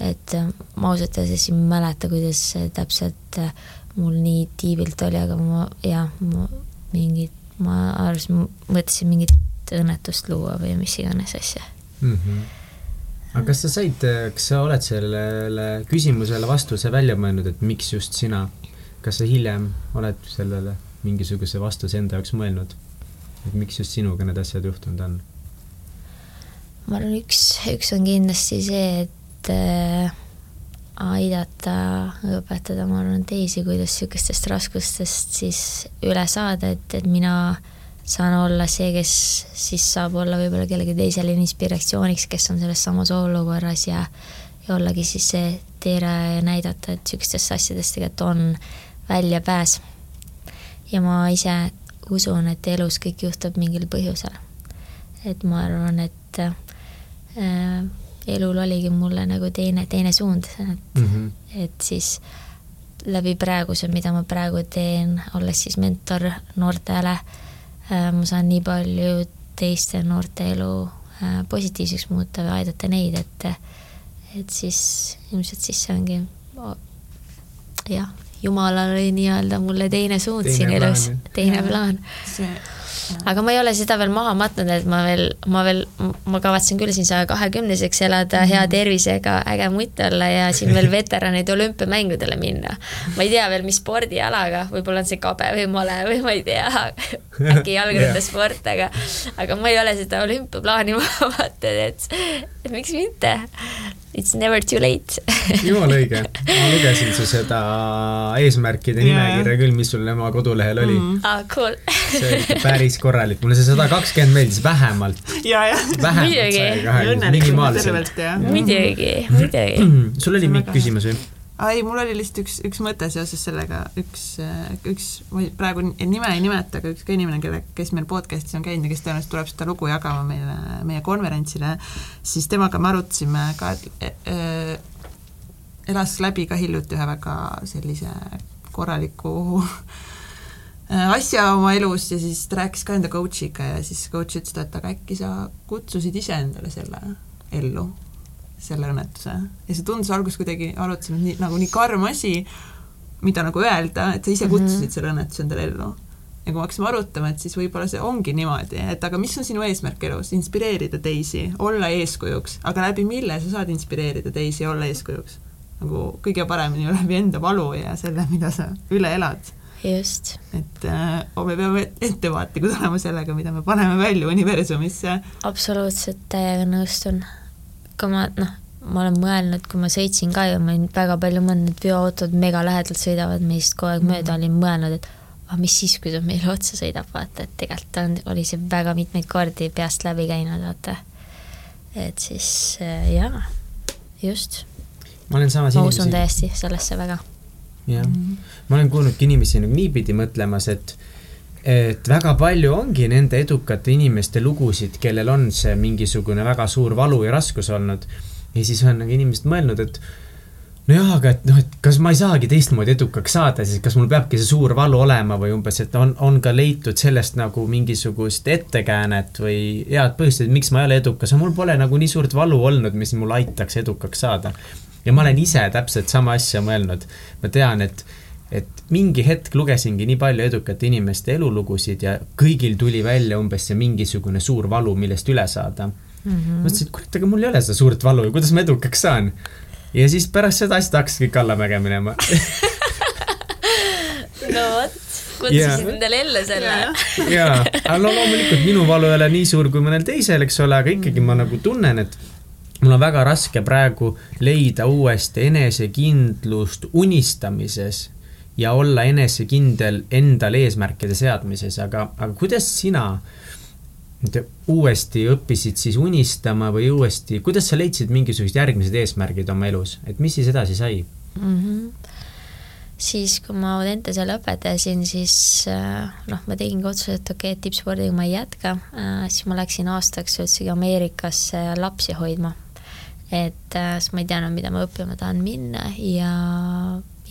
et ma ausalt öeldes ei mäleta, kuidas see täpselt äh, mul nii tiivilt oli, aga ma jah, ma mingit, ma arvasin, mõtlesin mingit õnnetust luua või mis iganes asja mm. -hmm. aga kas sa said, kas sa oled sellele küsimusele vastuse välja mõelnud, et miks just sina kas sa hiljem oled sellele mingisuguse vastuse enda jaoks mõelnud, et miks just sinuga need asjad juhtunud on? ma arvan, üks, üks on kindlasti see, et äh, aidata, õpetada, ma arvan, teisi, kuidas niisugustest raskustest siis üle saada, et, et mina saan olla see, kes siis saab olla võib-olla kellegi teisele inspiratsiooniks, kes on selles samas olukorras ja ja ollagi siis see teeraja ja näidata, et niisugustest asjadest tegelikult on väljapääs. ja ma ise usun, et elus kõik juhtub mingil põhjusel. et ma arvan, et äh, elul oligi mulle nagu teine, teine suund, et mm, -hmm. et siis läbi praeguse, mida ma praegu teen, olles siis mentor noortele äh,, ma saan nii palju teiste noorte elu äh, positiivseks muuta või aidata neid, et et siis ilmselt siis see ongi jah, jumalal oli nii-öelda mulle teine suund teine siin elus, teine plaan. Aga ma ei ole seda veel maha matnud, et ma veel, ma veel, ma kavatsen küll siin saja kahekümneseks elada, hea mhm. tervisega, äge mutt olla ja siin veel veteranide olümpiamängudele minna. ma ei tea veel, mis spordialaga, võib-olla on see kabe või male või ma ei tea, äkki jalgrattasport, aga aga ma ei ole seda olümpiaplaani maha vaadanud, et, et miks mitte It's never too late jumala õige, ma lugesin su seda eesmärkide yeah. nimekirja küll, mis sul oma kodulehel oli mm.. Ah, cool. see oli ikka päris korralik, mulle see sada kakskümmend meeldis vähemalt. ja, ja. vähemalt sai kahekümne, minimaalselt. muidugi, muidugi. sul oli mingi küsimus või? Ei, mul oli lihtsalt üks, üks mõte seoses sellega, üks, üks, ma praegu nime ei nimeta, aga üks ka inimene, kelle, kes meil podcast'is on käinud ja kes tõenäoliselt tuleb seda lugu jagama meile, meie konverentsile, siis temaga me arutasime ka, et äh, elas läbi ka hiljuti ühe väga sellise korraliku asja oma elus ja siis ta rääkis ka enda coach'iga ja siis coach ütles talle, et aga äkki sa kutsusid ise endale selle ellu selle õnnetuse ja see tundus alguses kuidagi, arutasime nii, nagu nii karm asi, mida nagu öelda, et sa ise kutsusid mm -hmm. selle õnnetuse endale ellu. ja kui me hakkasime arutama, et siis võib-olla see ongi niimoodi, et aga mis on sinu eesmärk elus, inspireerida teisi, olla eeskujuks, aga läbi mille sa saad inspireerida teisi ja olla eeskujuks? nagu kõige paremini läbi enda valu ja selle, mida sa üle elad just. et äh, me peame ettevaatlikud olema sellega, mida me paneme välja universumisse. absoluutselt, täiega nõustun. Kui ma, noh, ma olen mõelnud, kui ma sõitsin ka ju, ma olin väga palju mõelnud, et veoautod mega lähedalt sõidavad meist kogu aeg mööda, olin mõelnud, et aga mis siis, kui ta meile otsa sõidab, vaata, et tegelikult on, oli see väga mitmeid kordi peast läbi käinud, vaata. et siis äh, jaa, just. ma olen samas ma usun täiesti sellesse väga jah -hmm., ma olen kuulnudki inimesi nagu niipidi mõtlemas, et et väga palju ongi nende edukate inimeste lugusid, kellel on see mingisugune väga suur valu ja raskus olnud. ja siis on nagu inimesed mõelnud, et nojah, aga et noh, et kas ma ei saagi teistmoodi edukaks saada, siis kas mul peabki see suur valu olema või umbes, et on, on ka leitud sellest nagu mingisugust ettekäänet või head põhjust, et miks ma ei ole edukas, aga mul pole nagu nii suurt valu olnud, mis mul aitaks edukaks saada ja ma olen ise täpselt sama asja mõelnud. ma tean, et, et mingi hetk lugesingi nii palju edukate inimeste elulugusid ja kõigil tuli välja umbes see mingisugune suur valu, millest üle saada mm. -hmm. mõtlesin, et kurat, aga mul ei ole seda suurt valu ja kuidas ma edukaks saan. ja siis pärast seda asja hakkas kõik allamäge minema no vot kutsusid endale jälle selle. jaa, aga no loomulikult minu valu ei ole nii suur kui mõnel teisel, eks ole, aga ikkagi ma nagu tunnen, et mul on väga raske praegu leida uuesti enesekindlust unistamises ja olla enesekindel endale eesmärkide seadmises, aga, aga kuidas sina uuesti õppisid siis unistama või uuesti, kuidas sa leidsid mingisugused järgmised eesmärgid oma elus, et mis siis edasi sai? Mm? -hmm siis, kui ma Audentese lõpetasin, siis äh, noh, ma tegingi otsuse, et okei okay,, et tippspordiga ma ei jätka, äh, siis ma läksin aastaks üldsegi Ameerikasse lapsi hoidma. Et äh, siis ma ei teadnud, mida ma õppima tahan minna ja,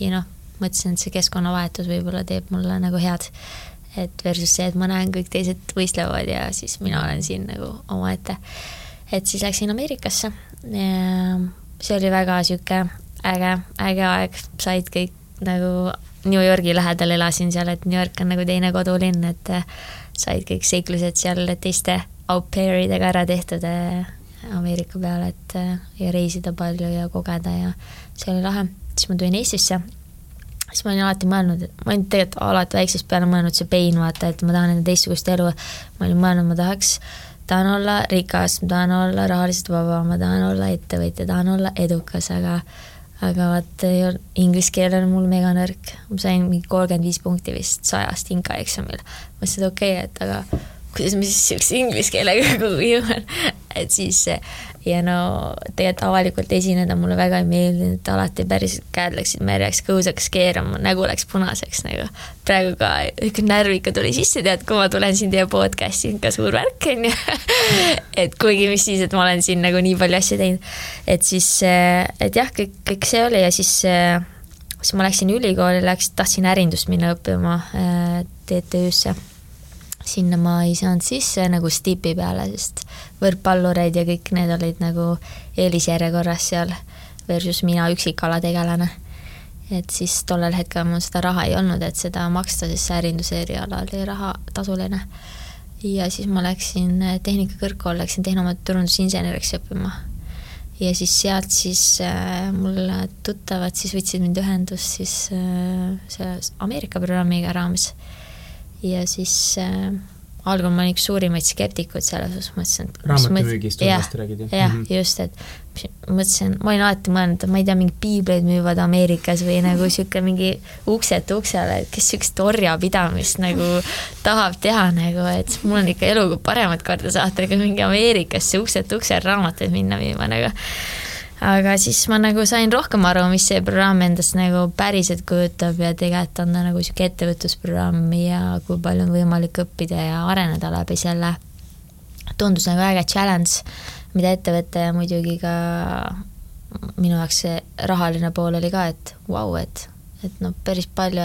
ja noh, mõtlesin, et see keskkonnavahetus võib-olla teeb mulle nagu head. et versus see, et ma näen, kõik teised võistlevad ja siis mina olen siin nagu omaette. et siis läksin Ameerikasse see oli väga sihuke äge, äge aeg, said kõik nagu New Yorgi lähedal elasin seal, et New York on nagu teine kodulinn, et said kõik seiklused seal teiste au pair'idega ära tehtud äh, Ameerika peale, et ja reisida palju ja kogeda ja see oli lahe. siis ma tulin Eestisse, siis ma olin alati mõelnud, ma olin tegelikult alati väiksest peale mõelnud see pein, vaata, et ma tahan enda teistsugust elu. ma olin mõelnud, ma tahaks, tahan olla rikas, ma tahan olla rahaliselt vaba, ma tahan olla ettevõtja, tahan olla edukas, aga aga vaat inglise keel on mul mega nõrk, ma sain mingi kolmkümmend viis punkti vist sajast inka eksamil. ma ütlesin, et okei okay,, et aga kuidas ma siis siukse inglise keelega kuhugi jõuan, et siis ja no tegelikult avalikult esineda mulle väga ei meeldinud, et alati päris käed läksid märjaks, kõhus hakkas keerama, nägu läks punaseks nagu. praegu ka niisugune närv ikka tuli sisse, tead, kui ma tulen siin teie podcast'i, ikka suur värk on ju et kuigi mis siis, et ma olen siin nagu nii palju asju teinud, et siis, et jah, kõik, kõik see oli ja siis siis ma läksin ülikooli, läks, tahtsin ärindust minna õppima äh, TTÜ-sse sinna ma ei saanud sisse nagu stipi peale, sest võrkpallureid ja kõik need olid nagu eelisjärjekorras seal versus mina üksikalategelane. et siis tollel hetkel mul seda raha ei olnud, et seda maksta, sest see ärinduse eriala oli raha tasuline. ja siis ma läksin tehnikakõrgkool, läksin tehnoturundusinseneriks õppima. ja siis sealt siis äh, mul tuttavad siis võtsid mind ühendust siis äh, selle Ameerika programmiga raames ja siis äh, algul ma olin üks suurimaid skeptikuid selles osas, mõtlesin, et raamatumüügist uuesti räägid, jah? jah -hmm. just, et mõtlesin, ma olin alati mõelnud, et ma ei tea, mingeid piibleid müüvad Ameerikas või nagu niisugune mingi ukselt uksele, et kes niisugust orjapidamist nagu tahab teha nagu, et mul on ikka eluga paremat korda saata, kui mingi Ameerikasse ukselt uksele raamatuid minna müüma nagu aga siis ma nagu sain rohkem aru, mis see programm endast nagu päriselt kujutab ja tegelikult on ta nagu niisugune ettevõtlusprogramm ja kui palju on võimalik õppida ja areneda läbi selle. tundus nagu äge challenge, mida ette võtta ja muidugi ka minu jaoks see rahaline pool oli ka, et vau wow,, et et noh, päris palju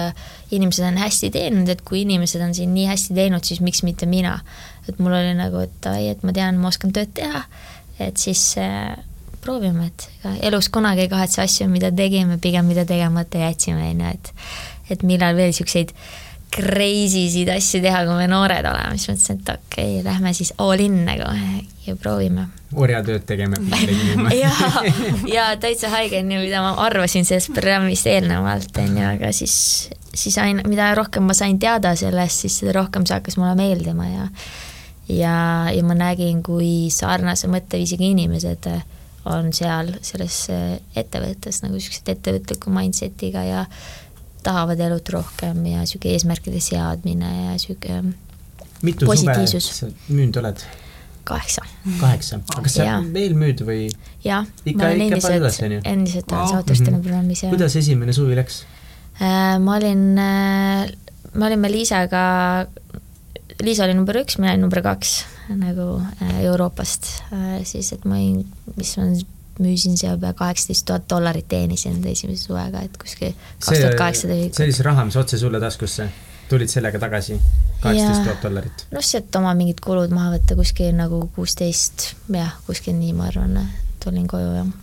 inimesed on hästi teinud, et kui inimesed on siin nii hästi teinud, siis miks mitte mina. et mul oli nagu, et ai, et ma tean, ma oskan tööd teha et siis äh, proovime, et ega elus kunagi ei kahetse asju, mida tegime, pigem mida tegemata jätsime, on ju, et et millal veel niisuguseid crazy sid asju teha, kui me noored oleme, siis mõtlesin, et okei okay,, lähme siis all in nagu ja proovime. orjatööd tegema ja, ja täitsa haige on ju, mida ma arvasin sellest programmist eelnevalt, on ju, aga siis, siis aina, mida rohkem ma sain teada sellest, siis seda rohkem see hakkas mulle meeldima ja ja, ja ma nägin, kui sarnase mõtteviisiga inimesed on seal selles ettevõttes nagu niisugused ettevõtliku mindset'iga ja tahavad elut rohkem ja niisugune eesmärkide seadmine ja niisugune mitu suve sa müünud oled? kaheksa. kaheksa, aga kas sa veel müüd või? jah, ma olen endiselt, endiselt olen saatustajana programmis ja kuidas esimene suvi läks? Äh, ma olin, äh, me olime Liisaga, Liisa oli number üks, mina olin number kaks nagu äh, Euroopast, siis et ma olin, mis on müüsin seal pea kaheksateist tuhat dollarit teenisin esimese suvega, et kuskil kaks tuhat kaheksasada ühikut. see oli see raha, mis otse sulle taskusse, tulid sellega tagasi, kaheksateist tuhat dollarit? noh, sealt oma mingid kulud maha võtta kuskil nagu kuusteist, jah, kuskil nii, ma arvan, tulin koju, jah.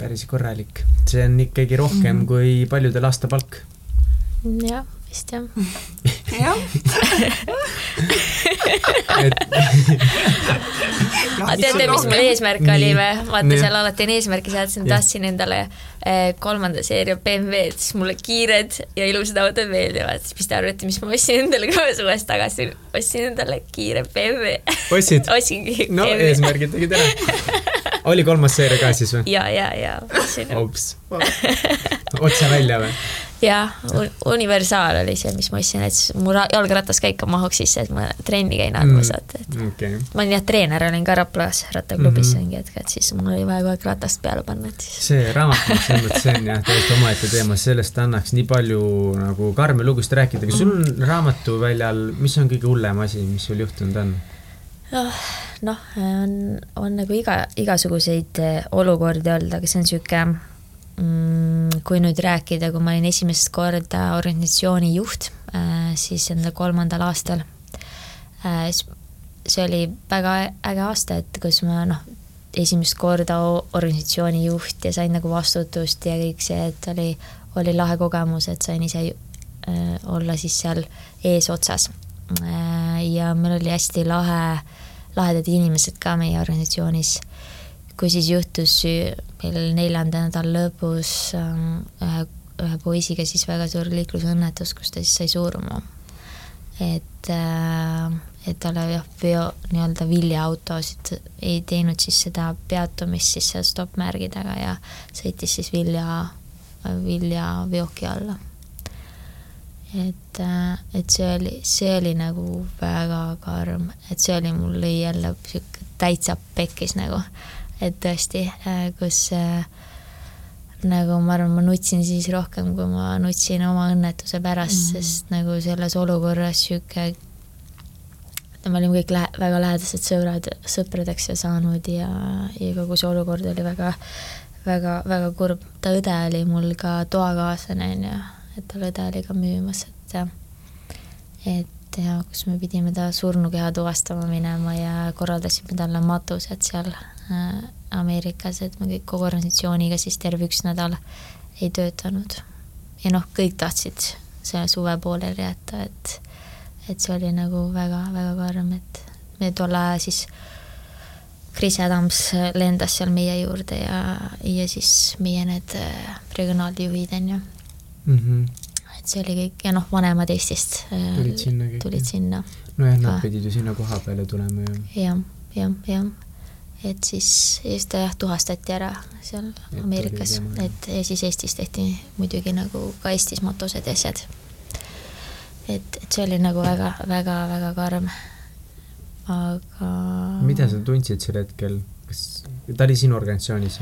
päris korralik, see on ikkagi rohkem mm. kui paljudel aastapalk. jah vist jah. jah. aga teate, mis mul eesmärk oli või? vaata, seal alati on eesmärki seadsin, tahtsin endale eh, kolmanda seeria BMW-d, siis mulle kiired ja ilusad autod meeldivad, siis mis te arvate, mis ma ostsin endale ka suvest tagasi, ostsin endale kiire BMW. ostsid? ostsingi. no BMW. eesmärgid tegid ära. oli kolmas seeria ka siis või? ja, ja, ja. ops. otse välja või? Jah, universaal oli see, mis ma ostsin, et mu jalgrattaskäik mahuks sisse, et ma trenni käin armus, vaata, et okay. ma olin jah, treener olin ka Raplas rattaklubis mm -hmm. mingi hetk, et siis mul oli vaja kogu aeg ratast peale panna, et siis see raamat, selles mõttes see on jah, täiesti omaette teema, sellest annaks nii palju nagu karme lugusid rääkida, aga sul mhm. raamatuväljal, mis on kõige hullem asi, mis sul juhtunud on? noh, noh, on, on nagu iga, igasuguseid eh, olukordi olnud, aga see on niisugune Mm, kui nüüd rääkida, kui ma olin esimest korda organisatsiooni juht, äh, siis enda kolmandal aastal, äh, see oli väga äge aasta, et kus ma noh, esimest korda organisatsiooni juht ja sain nagu vastutust ja kõik see, et oli, oli lahe kogemus, et sain ise äh, olla siis seal eesotsas. ja meil oli hästi lahe, lahedad inimesed ka meie organisatsioonis kui siis juhtus meil neljanda nädala lõpus ähm, ühe, ühe poisiga siis väga suur liiklusõnnetus, kus ta siis sai surma. et, äh, et talle jah, veo, nii-öelda viljaautosid ei teinud siis seda peatumist siis seal stopp-märgi taga ja sõitis siis vilja, viljaveoki alla. Et, äh, et see oli, see oli nagu väga karm, et see oli mul jälle sihuke täitsa pekkis nagu et tõesti, äh, kus äh, nagu ma arvan, ma nutsin siis rohkem, kui ma nutsin oma õnnetuse pärast mm, -hmm. sest nagu selles olukorras sihuke me olime kõik lähe-, väga lähedased sõbrad, sõpradeks ja saanud ja, ja kogu see olukord oli väga, väga, väga kurb. ta õde oli mul ka toakaaslane, on ju, et tal õde oli ka müümas, et et ja kus me pidime ta surnukeha tuvastama minema ja korraldasime talle matused seal Ameerikas, et me kõik kogu organisatsiooniga siis terve üks nädal ei töötanud. ja noh, kõik tahtsid selle suve pooleli jätta, et, et see oli nagu väga-väga karm, et me tol ajal siis Chris Adams lendas seal meie juurde ja, ja siis meie need äh, regionaaljuhid, on ju mm. -hmm. et see oli kõik ja noh, vanemad Eestist äh, tulid sinna kõik. tulid sinna. nojah, nad pidid ju sinna koha peale tulema ju. jah, jah, jah et siis, siis ta jah, tuhastati ära seal et Ameerikas, et ja siis Eestis tehti muidugi nagu ka Eestis matused ja asjad. et, et see oli nagu väga, väga, väga karm. aga. mida sa tundsid sel hetkel, kas ta oli sinu organisatsioonis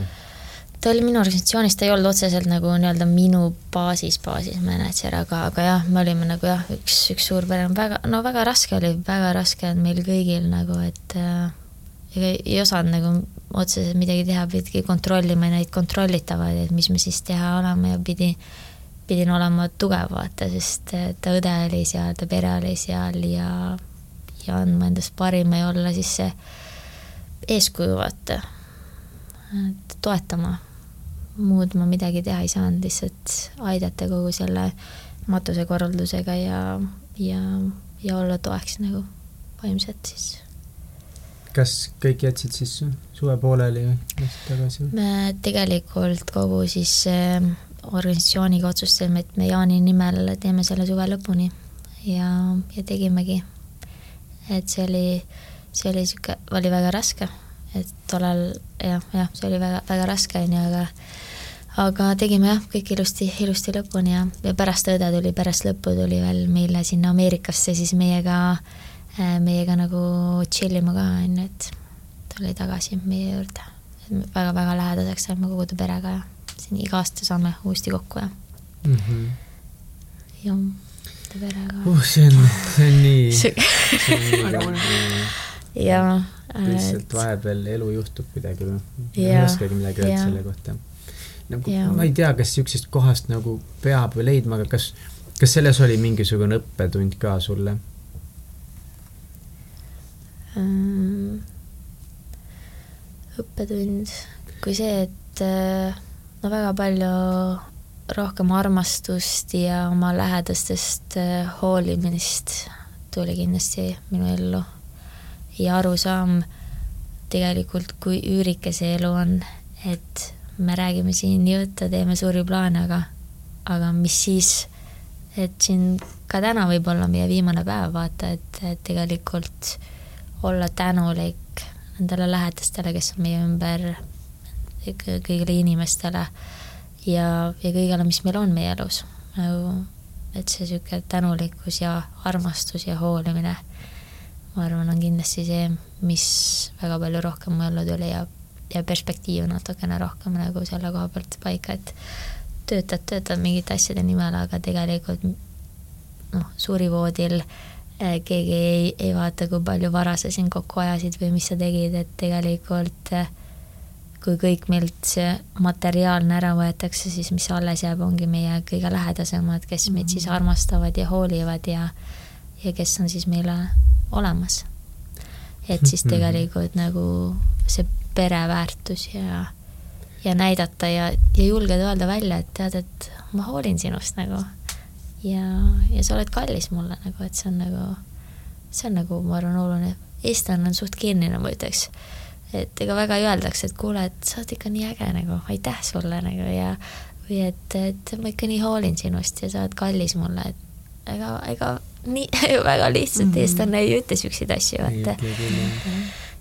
ta oli minu organisatsioonis, ta ei olnud otseselt nagu nii-öelda minu baasis, baasis mänedžer, aga, aga jah, me olime nagu jah, üks, üks suur pere, väga, no väga raske oli, väga raske on meil kõigil nagu, et äh, ega ei osanud nagu otseselt midagi teha, pidigi kontrollima neid kontrollitavaid, et mis me siis teha oleme ja pidi, pidin olema tugev, vaata, sest ta õde oli seal, ta pere oli seal ja, ja andma endast parima ja olla siis see eeskuju, vaata. et toetama. muud ma midagi teha ei saanud, lihtsalt aidata kogu selle matusekorraldusega ja, ja, ja olla toeks nagu vaimselt siis. Kas kõik jätsid siis suve pooleli või läksid tagasi? me tegelikult kogu siis äh, organisatsiooniga otsustasime, et me Jaani nimel teeme selle suve lõpuni ja, ja tegimegi. et see oli, see oli niisugune, oli väga raske, et tollal jah, jah, see oli väga, väga raske, on ju, aga aga tegime jah, kõik ilusti, ilusti lõpuni ja, ja pärast õde tuli, pärast lõppu tuli veel meile sinna Ameerikasse siis meiega, meiega nagu chill ima ka, on ju, et tuli tagasi meie juurde. väga-väga lähedaseks saime kogu perega ja siin iga aasta saame uuesti kokku ja mm. -hmm. jah, perega uh,. see on, see on nii see on nii ja lihtsalt vahepeal elu juhtub kuidagi või? ei oskagi midagi öelda selle kohta. nagu ja. ma ei tea, kas niisugusest kohast nagu peab leidma, aga kas, kas selles oli mingisugune õppetund ka sulle? Õppetund, kui see, et äh, no väga palju rohkem armastust ja oma lähedastest äh, hoolimist tuli kindlasti minu ellu. ja arusaam tegelikult, kui üürike see elu on, et me räägime siin jutte, teeme suuri plaane, aga, aga mis siis, et siin ka täna võib olla meie viimane päev, vaata, et, et tegelikult olla tänulik nendele lähedastele, kes on meie ümber kõigile inimestele ja, ja kõigele, mis meil on meie elus. nagu, et see niisugune tänulikkus ja armastus ja hoolimine, ma arvan, on kindlasti see, mis väga palju rohkem mu ellu tuli ja, ja perspektiiv natukene rohkem nagu selle koha pealt paika, et töötad, töötad mingite asjade nimel, aga tegelikult noh, suurivoodil eh, keegi ei, ei vaata, kui palju vara sa siin kokku ajasid või mis sa tegid, et tegelikult äh, kui kõik meilt see materiaalne ära võetakse, siis mis alles jääb, ongi meie kõige lähedasemad, kes meid siis mhm. armastavad ja hoolivad ja, ja kes on siis meile olemas. et siis mhm. tegelikult nagu see pereväärtus ja, ja näidata ja, ja julgeda öelda välja, et tead, et ma hoolin sinust nagu. Ja, ja sa oled kallis mulle nagu, et see on nagu, see on nagu, ma arvan, oluline. eestlane on suht kinnine, ma ütleks et ega väga ei öeldaks, et kuule, et sa oled ikka nii äge nagu, aitäh sulle nagu ja või et, et ma ikka nii hoolin sinust ja sa oled kallis mulle, et ega, ega nii väga lihtsalt mm -hmm. eestlane ei ütle siukseid asju, vaata.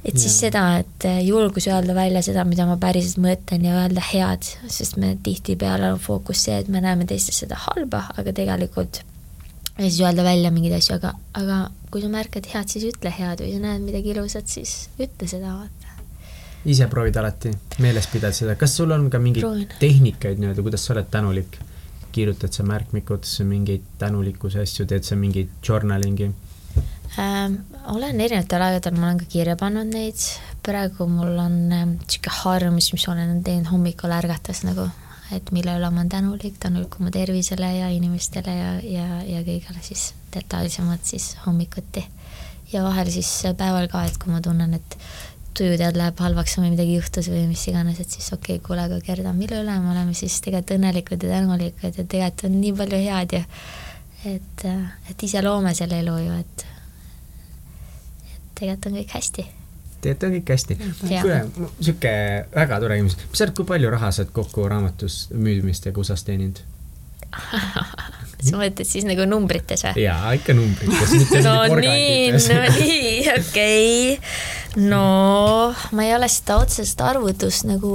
Et siis ja. seda, et julgus öelda välja seda, mida ma päriselt mõtlen ja öelda head, sest me tihtipeale on fookus see, et me näeme teistes seda halba, aga tegelikult ja siis öelda välja mingeid asju, aga, aga kui sa märkad head, siis ütle head või sa näed midagi ilusat, siis ütle seda, vaata ise proovid alati meeles pidada seda, kas sul on ka mingeid Proovin. tehnikaid nii-öelda, kuidas sa oled tänulik? kirjutad sa märkmikutesse mingeid tänulikkuse asju, teed sa mingit journalingi ähm,? Olen erinevatel aegadel, ma olen ka kirja pannud neid, praegu mul on niisugune ähm, harjumus, mis ma olen teinud hommikul ärgates nagu, et mille üle ma olen tänulik, tänulik oma tervisele ja inimestele ja, ja, ja kõigele siis detailsemalt siis hommikuti. ja vahel siis päeval ka, et kui ma tunnen, et tujutead läheb halvaks või midagi juhtus või mis iganes, et siis okei okay,, kuule, aga Gerda, mille üle me oleme siis tegelikult õnnelikud ja tänulikud ja tegelikult on nii palju head ja et, et ise loome selle elu ju, et tegelikult on kõik hästi. tegelikult on kõik hästi. kuule, sihuke väga tore küsimus, mis sa arvad, kui palju raha sa oled kokku raamatus müümistega USA-s teeninud sa mõtled siis nagu numbrites või? jaa, ikka numbrites. no nii, no nii, okei okay.. no ma ei ole seda otsest arvutust nagu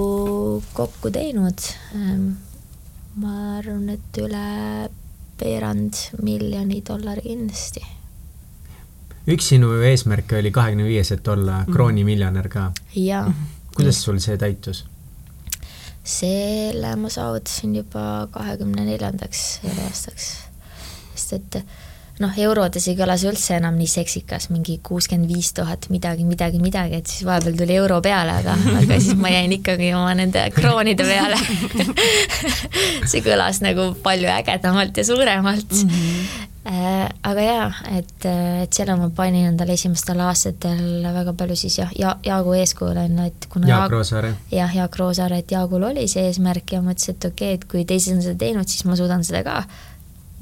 kokku teinud. Ehm, ma arvan, et üle veerand miljoni dollari kindlasti. Üks sinu eesmärke oli kahekümne viies, et olla mm. kroonimiljonär ka. jaa. kuidas sul see täitus? selle ma saavutasin juba kahekümne neljandaks eluaastaks. sest et noh, eurodes ei kõla see üldse enam nii seksikas, mingi kuuskümmend viis tuhat midagi, midagi, midagi, et siis vahepeal tuli euro peale, aga, aga siis ma jäin ikkagi oma nende kroonide peale see kõlas nagu palju ägedamalt ja suuremalt mm. -hmm aga jaa, et, et selle ma panin endale esimestel aastatel väga palju siis jah, ja Jaagu eeskujule, et kuna Jaak Roosaare. jah, Jaak Roosaare, et Jaagul oli see eesmärk ja mõtlesin, et okei okay,, et kui teised on seda teinud, siis ma suudan seda ka.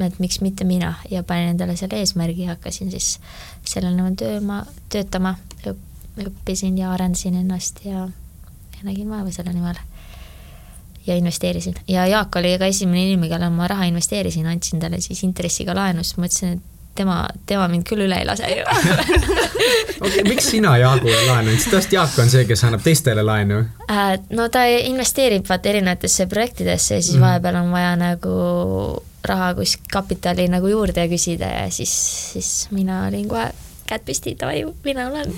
Et miks mitte mina ja panin endale selle eesmärgi ja hakkasin siis sellel nimel tööma, töötama, õppisin ja arendasin ennast ja, ja nägin vaeva selle nimel ja investeerisin. ja Jaak oli ka esimene inimene, kellele ma raha investeerisin, andsin talle siis intressiga laenu, siis mõtlesin, et tema, tema mind küll üle ei lase ju okay, miks sina Jaagule laenu andsid, tõesti Jaak on see, kes annab teistele laenu äh,? no ta investeerib vaata erinevatesse projektidesse ja siis mm. vahepeal on vaja nagu raha kuskilt kapitali nagu juurde küsida ja siis, siis mina olin kohe käed püsti, davai, mina olen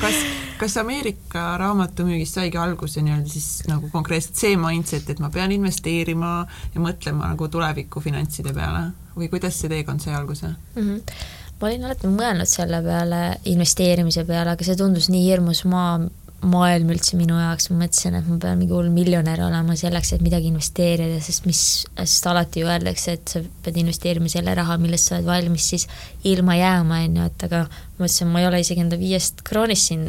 kas, kas Ameerika raamatumüügist saigi alguse nii-öelda siis nagu konkreetselt see mindset, et ma pean investeerima ja mõtlema nagu tuleviku finantside peale või kuidas see teekond sai alguse mm? -hmm. ma olin alati mõelnud selle peale, investeerimise peale, aga see tundus nii hirmus maa maailm üldse minu jaoks, ma mõtlesin, et ma pean mingi hull miljonär olema selleks, et midagi investeerida, sest mis, sest alati ju öeldakse, et sa pead investeerima selle raha, millest sa oled valmis siis ilma jääma, on ju, et aga ma mõtlesin, ma ei ole isegi enda viiest kroonist siin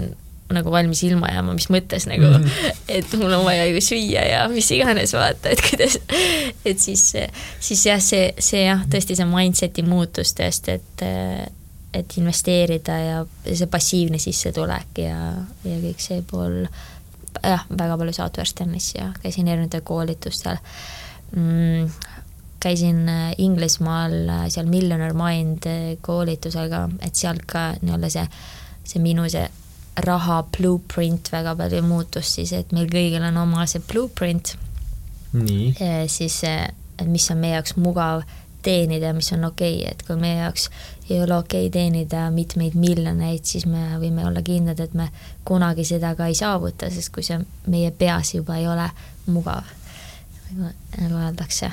nagu valmis ilma jääma, mis mõttes nagu mm, -hmm. et mul on vaja ju süüa ja mis iganes, vaata, et kuidas, et siis, siis jah, see, see jah, tõesti see mindset'i muutus tõesti, et et investeerida ja see passiivne sissetulek ja, ja kõik see pool, jah, väga palju Southwest Tennis ja käisin erinevatel koolitustel mm,. käisin äh, Inglismaal äh, seal Millionaire Mind äh, koolitusel ka, et sealt ka nii-öelda see, see minu see raha blueprint väga palju muutus siis, et meil kõigil on oma see blueprint. siis, mis on meie jaoks mugav teenida ja mis on okei okay., et kui meie jaoks ei ole okei okay teenida mitmeid miljoneid, siis me võime olla kindlad, et me kunagi seda ka ei saavuta, sest kui see meie peas juba ei ole mugav nagu öeldakse.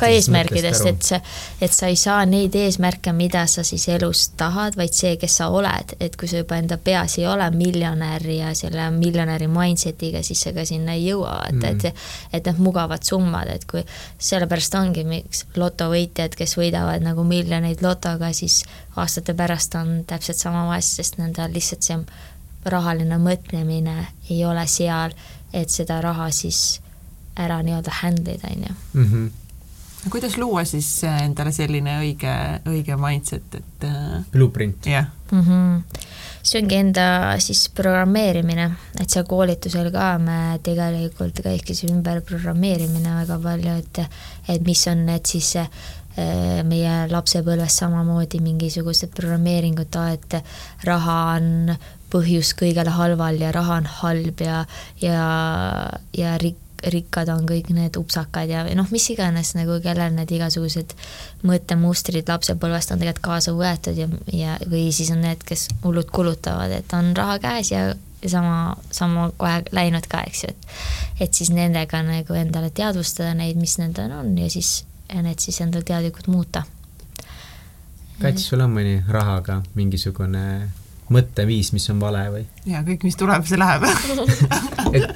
ka eesmärkidest, et see, et sa ei saa neid eesmärke, mida sa siis elus tahad, vaid see, kes sa oled, et kui sa juba enda peas ei ole miljonär ja selle miljonäri mindset'iga, siis sa ka sinna ei jõua, vaata mm., et et need mugavad summad, et kui sellepärast ongi, miks lotovõitjad, kes võidavad nagu miljoneid lotoga, siis aastate pärast on täpselt sama vaesed, sest nendel lihtsalt see rahaline mõtlemine ei ole seal, et seda raha siis ära nii-öelda handle ida, on ju. Mhm. kuidas luua siis äh, endale selline õige, õige mindset, et äh, blueprint. jah mm -hmm. see ongi enda siis programmeerimine, et seal koolitusel ka me tegelikult käiski ümber programmeerimine väga palju, et et mis on need siis äh, meie lapsepõlves samamoodi mingisugused programmeeringud, et raha on põhjus kõigele halval ja raha on halb ja, ja, ja rik-, rikkad on kõik need upsakad ja noh, mis iganes nagu, kellel need igasugused mõttemustrid lapsepõlvest on tegelikult kaasa võetud ja, ja või siis on need, kes hullult kulutavad, et on raha käes ja sama, sama kohe läinud ka, eks ju, et et siis nendega nagu endale teadvustada neid, mis need on ja siis ja need siis endale teadlikult muuta. Kats, sul on mõni rahaga mingisugune mõtteviis, mis on vale või? jaa, kõik, mis tuleb, see läheb et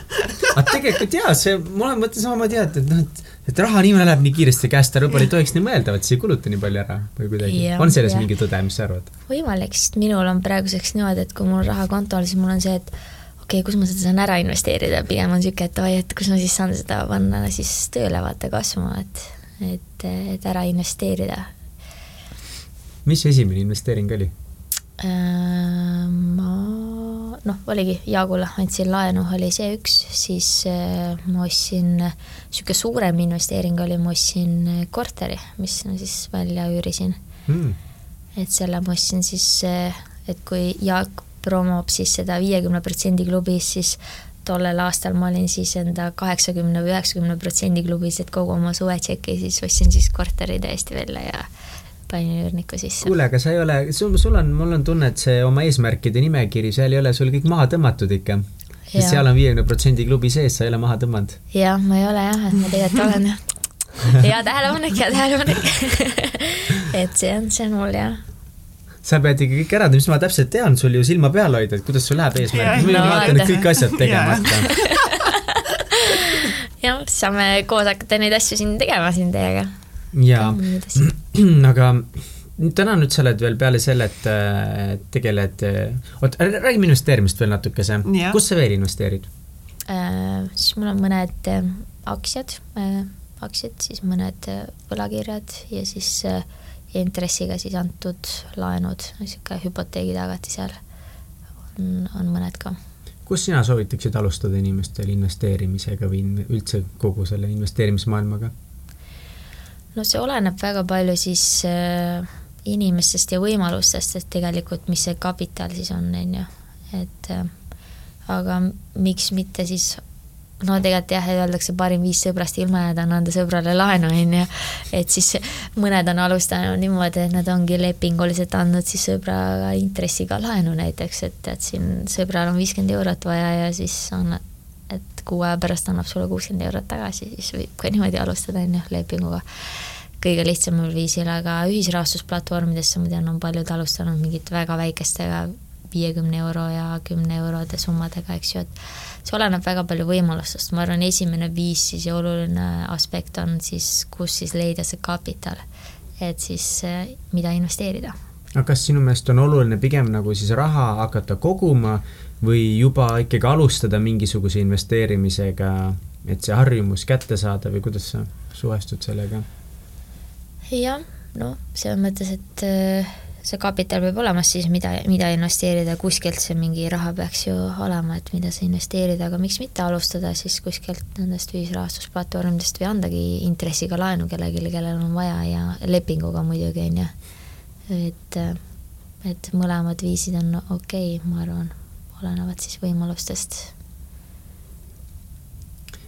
aga tegelikult jaa, see, mul on mõte samamoodi jah, et, et noh, et et raha niimoodi läheb nii kiiresti käest ära, võib-olla ei tohiks nii mõelda, et sa ei kuluta nii palju ära või kuidagi. on selles ja. mingi tõde, mis sa arvad? võimalik, sest minul on praeguseks niimoodi, et kui mul raha kontol, siis mul on see, et okei okay,, kus ma seda saan ära investeerida, pigem on niisugune, et oi, et kus ma siis saan seda panna siis tööle vaata kasvama, et, et, et ära investeerida. mis esimene investeering oli? Äh, ma noh, oligi Jaagule andsin laenu, oli see üks, siis äh, ma ostsin, niisugune suurem investeering oli, ma ostsin korteri, mis ma siis välja üürisin. Mm.. et selle ma ostsin siis, äh, et kui Jaak promob siis seda viiekümne protsendi klubis, siis tollel aastal ma olin siis enda kaheksakümne või üheksakümne protsendi klubis, et kogu oma suvetšeki siis ostsin siis korteri täiesti välja ja panin üürniku sisse. kuule, aga sa ei ole, sul, sul on, mul on tunne, et see oma eesmärkide nimekiri, seal ei ole sul kõik maha tõmmatud ikka. sest seal on viiekümne protsendi klubi sees, sa ei ole maha tõmmanud. jah, ma ei ole jah, et ma tegelikult olen hea tähelepanek, hea tähelepanek et see on, see on mul jah sa pead ikka kõik ära, mis ma täpselt tean, sul ju silma peal hoida, et kuidas sul läheb eesmärk, ma no, vaatan, et kõik asjad tegemata. jah, saame koos hakata neid asju siin tegema siin teiega. Jaa, aga täna nüüd sa oled veel peale selle, et tegeled, oot, räägime investeerimist veel natukese, kus sa veel investeerid äh,? siis mul on mõned äh, aktsiad äh,, aktsiad, siis mõned äh, võlakirjad ja siis äh, intressiga siis antud laenud, niisugune hüpoteegitagati seal on, on mõned ka. kus sina soovitaksid alustada inimestel investeerimisega või üldse kogu selle investeerimismaailmaga? No see oleneb väga palju siis äh, inimestest ja võimalustest, et tegelikult mis see kapital siis on, on ju, et äh, aga miks mitte siis no tegelikult jah, öeldakse parim viis sõbrast ilma jääda on anda sõbrale laenu, on ju. et siis mõned on alustanud niimoodi, et nad ongi lepinguliselt andnud siis sõbraga intressiga laenu näiteks, et, et siin sõbral on viiskümmend eurot vaja ja siis annad, et kuu aja pärast annab sulle kuuskümmend eurot tagasi, siis võib ka niimoodi alustada, on ju, lepinguga kõige lihtsamal viisil, aga ühisrahastusplatvormidesse ma tean, on paljud alustanud mingite väga väikestega, viiekümne euro ja kümne eurode summadega, eks ju, et see oleneb väga palju võimalustest, ma arvan, esimene viis siis ja oluline aspekt on siis, kus siis leida see kapital, et siis mida investeerida. aga kas sinu meelest on oluline pigem nagu siis raha hakata koguma või juba ikkagi alustada mingisuguse investeerimisega, et see harjumus kätte saada või kuidas sa suhestud sellega? jah, noh, selles mõttes, et äh, see kapital peab olema siis, mida, mida investeerida, kuskilt see mingi raha peaks ju olema, et mida sa investeerida, aga miks mitte alustada siis kuskilt nendest ühisrahastusplatvormidest või andagi intressiga laenu kellelegi, kellel on vaja ja lepinguga muidugi, on ju. et, et mõlemad viisid on okei okay,, ma arvan, olenevad siis võimalustest.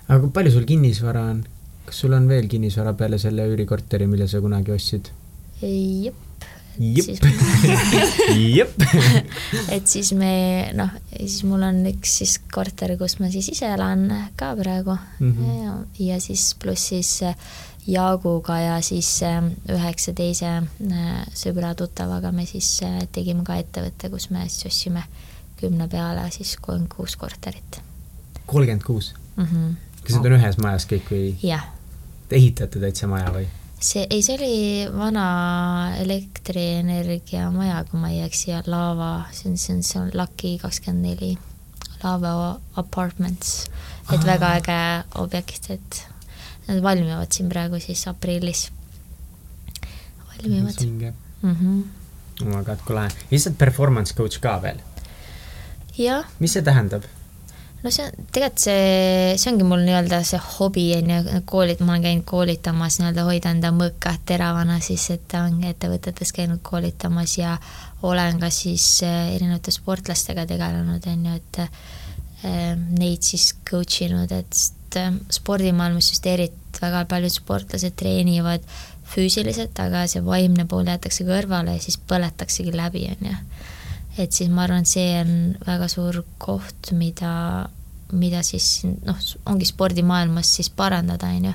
aga kui palju sul kinnisvara on? kas sul on veel kinnisvara peale selle üürikorteri, mille sa kunagi ostsid? jep jep, jep. et siis me noh, siis mul on üks siis korter, kus ma siis ise elan ka praegu mm -hmm. ja, ja siis pluss siis Jaaguga ja siis üheksa teise äh, sõbra-tuttavaga me siis äh, tegime ka ettevõtte, kus me siis ostsime kümne peale siis kolmkümmend kuus korterit. kolmkümmend kuus? Mhm. kas need on ühes majas kõik või? jah. Te ehitate täitsa maja või? see, ei, see oli vana elektrienergia maja, kui ma ei eksi, ja Laava, see on, see on, see on Lucky kakskümmend neli, Laava Apartments, et Aa. väga äge objekt, et nad valmivad siin praegu siis aprillis. valmivad. Mm -hmm. oh my god, kui lahe. oled performance coach ka veel? Jah. mis see tähendab? no see, tegelikult see, see ongi mul nii-öelda see hobi, on ju, koolid, ma olen käinud koolitamas nii-öelda hoida enda mõõka teravana siis, et olen ettevõtetes käinud koolitamas ja olen ka siis eh, erinevate sportlastega tegelenud, on ju, et eh, neid siis coach inud, et eh, spordimaailmas just eriti väga paljud sportlased treenivad füüsiliselt, aga see vaimne pool jäetakse kõrvale ja siis põletaksegi läbi, on ju et siis ma arvan, see on väga suur koht, mida, mida siis noh, ongi spordimaailmas siis parandada, on ju.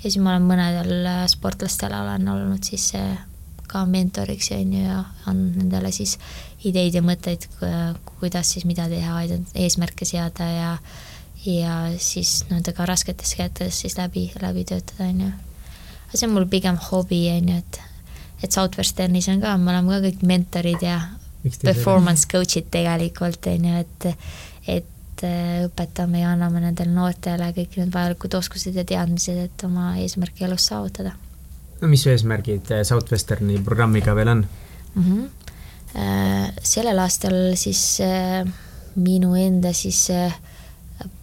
ja siis ma olen mõnedel sportlastele olen olnud siis ka mentoriks, on ju, ja andnud nendele siis ideid ja mõtteid, kuidas siis mida teha, eesmärke seada ja ja siis nendega rasketes kätes siis läbi, läbi töötada, on ju. aga see on mul pigem hobi, on ju, et et Southwesternis on ka, me oleme ka kõik mentorid ja performance coach'id tegelikult, on ju, et et äh, õpetame ja anname nendele noortele kõik need vajalikud oskused ja teadmised, et oma eesmärki elus saavutada. no mis eesmärgid äh, Southwesterni programmiga veel on mm? -hmm. Sellel aastal siis minu enda siis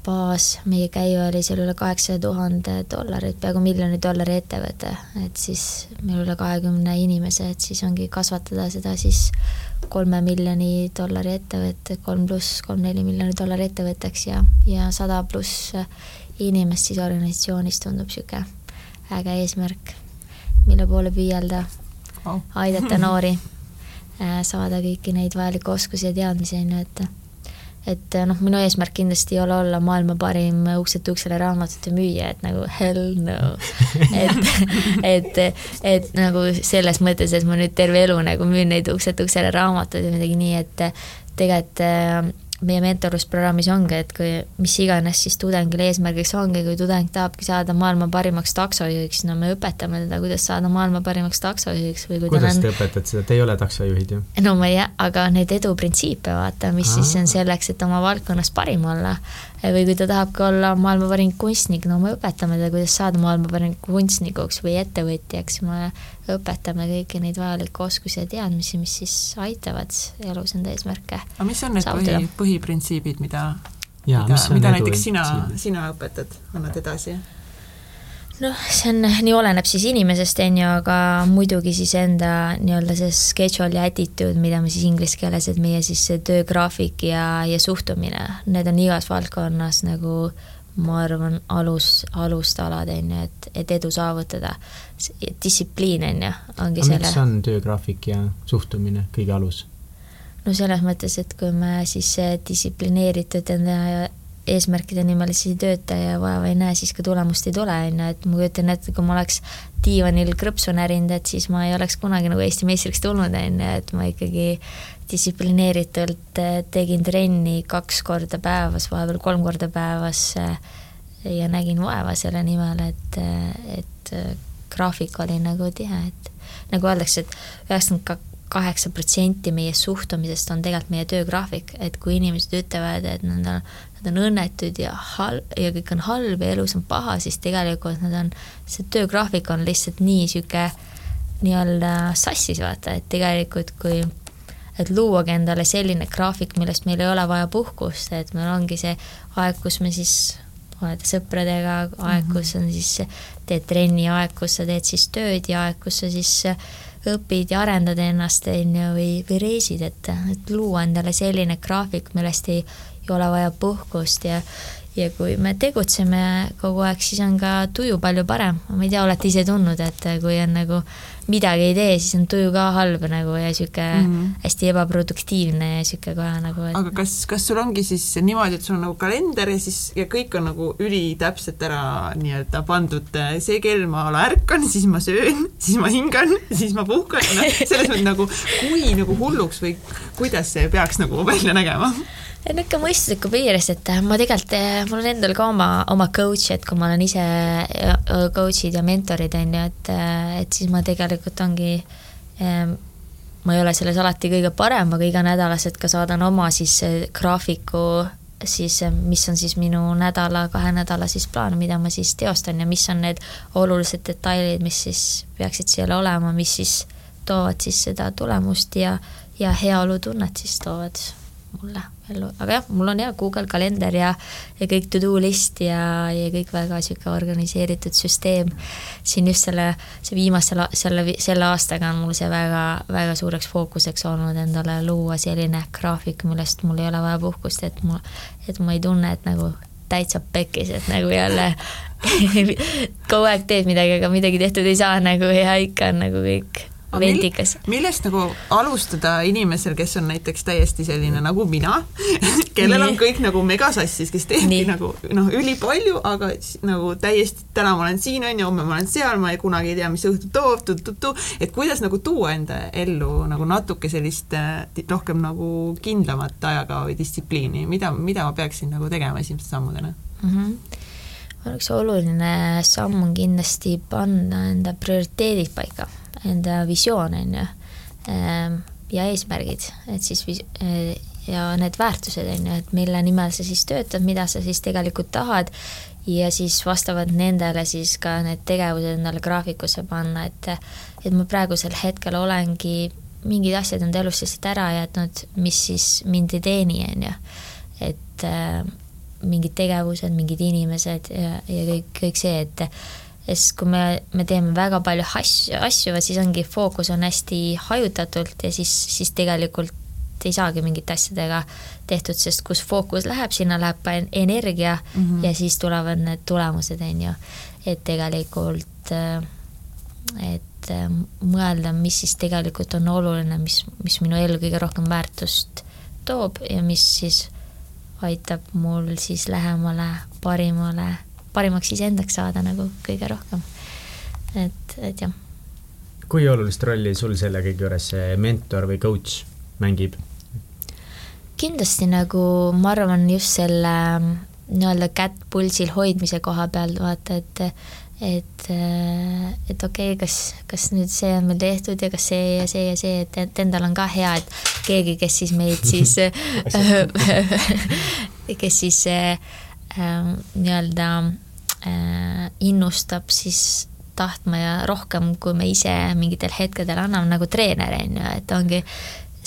baas, meie käive oli seal üle kaheksasaja tuhande dollarit, peaaegu miljoni dollari ettevõte, et siis meil üle kahekümne inimese, et siis ongi kasvatada seda siis kolme miljoni dollari ettevõte, kolm pluss, kolm-neli miljoni dollari ettevõtteks ja, ja sada pluss inimest siis organisatsioonis tundub niisugune äge eesmärk, mille poole püüelda oh., aidata noori, äh, saada kõiki neid vajalikke oskusi ja teadmisi, on ju, et et noh, minu eesmärk kindlasti ei ole olla maailma parim ukselt uksele raamatute müüja, et nagu hell no. et, et, et nagu selles mõttes, et ma nüüd terve elu nagu müün neid ukselt uksele raamatuid või midagi nii, et tegelikult meie mentorlusprogrammis ongi, et kui mis iganes siis tudengil eesmärgiks ongi, kui tudeng tahabki saada maailma parimaks taksojuhiks, no me õpetame teda, kuidas saada maailma parimaks taksojuhiks või kui kuidas on... te õpetate seda, te ei ole taksojuhid ju? no ma ei, aga neid eduprintsiipe vaata, mis Aa. siis on selleks, et oma valdkonnas parim olla või kui ta tahabki olla maailma parim kunstnik, no me õpetame teda, kuidas saada maailma parim kunstnikuks või ettevõtjaks, me õpetame kõiki neid vajalikke oskusi ja teadmisi, mis siis aitavad elus enda eesmärke aga mis on need saavutada. põhi, põhiprintsiibid, mida mida, mida näiteks sina, sina õpetad, annad edasi? Noh, see on, nii oleneb siis inimesest, on ju, aga muidugi siis enda nii-öelda see schedule ja attitude, mida me siis inglise keeles, et meie siis see töögraafik ja, ja suhtumine, need on igas valdkonnas nagu ma arvan, alus, alustalad, on ju, et, et edu saavutada. distsipliin, on ju, ongi aga selle miks on töögraafik ja suhtumine kõige alus? no selles mõttes, et kui me siis eh, distsiplineeritud enda eesmärkide nimel siis ei tööta ja vaeva ei näe, siis ka tulemust ei tule, on ju, et ma kujutan ette, kui ma oleks diivanil krõpsu närinud, et siis ma ei oleks kunagi nagu Eesti meistriks tulnud, on ju, et ma ikkagi distsiplineeritult eh, tegin trenni kaks korda päevas, vahepeal kolm korda päevas eh, ja nägin vaeva selle nimel, et, eh, et graafik oli nagu tihe, et nagu öeldakse, et üheksakümmend kaheksa protsenti meie suhtumisest on tegelikult meie töögraafik, et kui inimesed ütlevad, et nad on, nad on õnnetud ja halb ja kõik on halb ja elus on paha, siis tegelikult nad on, see töögraafik on lihtsalt nii niisugune nii-öelda sassis, vaata, et tegelikult kui et luuagi endale selline graafik, millest meil ei ole vaja puhkust, et meil ongi see aeg, kus me siis oled sõpradega, aeg, kus on siis, teed trenni, aeg, kus sa teed siis tööd ja aeg, kus sa siis õpid ja arendad ennast, on ju, või, või reisid, et, et luua endale selline graafik, millest ei, ei ole vaja puhkust ja ja kui me tegutseme kogu aeg, siis on ka tuju palju parem, ma ei tea, olete ise tundnud, et kui on nagu midagi ei tee, siis on tuju ka halb nagu ja sihuke mm -hmm. hästi ebaproduktiivne ja sihuke kohe nagu et... aga kas, kas sul ongi siis niimoodi, et sul on nagu kalender ja siis, ja kõik on nagu ülitäpselt ära nii-öelda pandud, see kell ma ärkan, siis ma söön, siis ma hingan, siis ma puhkan, noh, selles mõttes nagu kui nagu hulluks või kuidas see peaks nagu välja nägema? Niisugune mõistusliku piires, et ma tegelikult, mul on endal ka oma, oma coach, et kui ma olen ise coach'id ja mentorid, on ju, et, et siis ma tegelikult ongi ma ei ole selles alati kõige parem, aga iganädalaselt ka saadan oma siis graafiku siis, mis on siis minu nädala, kahe nädala siis plaan, mida ma siis teostan ja mis on need olulised detailid, mis siis peaksid seal olema, mis siis toovad siis seda tulemust ja, ja heaolutunnet siis toovad mulle ellu, aga jah, mul on jah, Google kalender ja, ja kõik to-do list ja, ja kõik väga niisugune organiseeritud süsteem. siin just selle, see viimasel, selle, selle aastaga on mul see väga, väga suureks fookuseks olnud endale luua selline graafik, millest mul ei ole vaja puhkust, et ma, et ma ei tunne, et nagu täitsa pekkis, et nagu jälle kogu aeg teed midagi, aga midagi tehtud ei saa nagu ja ikka on nagu kõik vendikas. millest nagu alustada inimesel, kes on näiteks täiesti selline nagu mina, kellel on kõik nagu megasassis, kes teebki nagu noh, ülipalju, aga nagu täiesti, täna ma olen siin, on ju, homme ma olen seal, ma ei kunagi ei tea, mis õhtu toob, tu-tu-tu, et kuidas nagu tuua enda ellu nagu natuke sellist äh, rohkem nagu kindlamat ajakava või distsipliini, mida, mida ma peaksin nagu tegema esimeste sammudena? Mm? -hmm üks oluline samm on kindlasti panna enda prioriteedid paika enda visioon, on ju, ehm, ja eesmärgid, et siis eh, ja need väärtused, on ju, et mille nimel sa siis töötad, mida sa siis tegelikult tahad, ja siis vastavalt nendele siis ka need tegevused endale graafikusse panna, et et ma praegusel hetkel olengi mingid asjad enda elust lihtsalt ära jätnud, mis siis mind ei teeni, on ju. et äh, mingid tegevused, mingid inimesed ja, ja kõik, kõik see, et sest kui me, me teeme väga palju asju, asju, siis ongi fookus on hästi hajutatult ja siis, siis tegelikult ei saagi mingite asjadega tehtud, sest kus fookus läheb, sinna läheb ka energia mm -hmm. ja siis tulevad need tulemused, on ju. et tegelikult, et mõelda, mis siis tegelikult on oluline, mis, mis minu ellu kõige rohkem väärtust toob ja mis siis aitab mul siis lähemale parimale, parimaks iseendaks saada nagu kõige rohkem. et, et jah. kui olulist rolli sul selle kõige juures see mentor või coach mängib? kindlasti nagu ma arvan just selle nii-öelda kätt pulsil hoidmise koha peal, vaata, et et, et okei okay,, kas, kas nüüd see on meil tehtud ja kas see ja see ja see, et, et endal on ka hea, et keegi, kes siis meid siis kes siis äh, nii-öelda innustab siis tahtma ja rohkem, kui me ise mingitel hetkedel anname, nagu treener, on ju, et ongi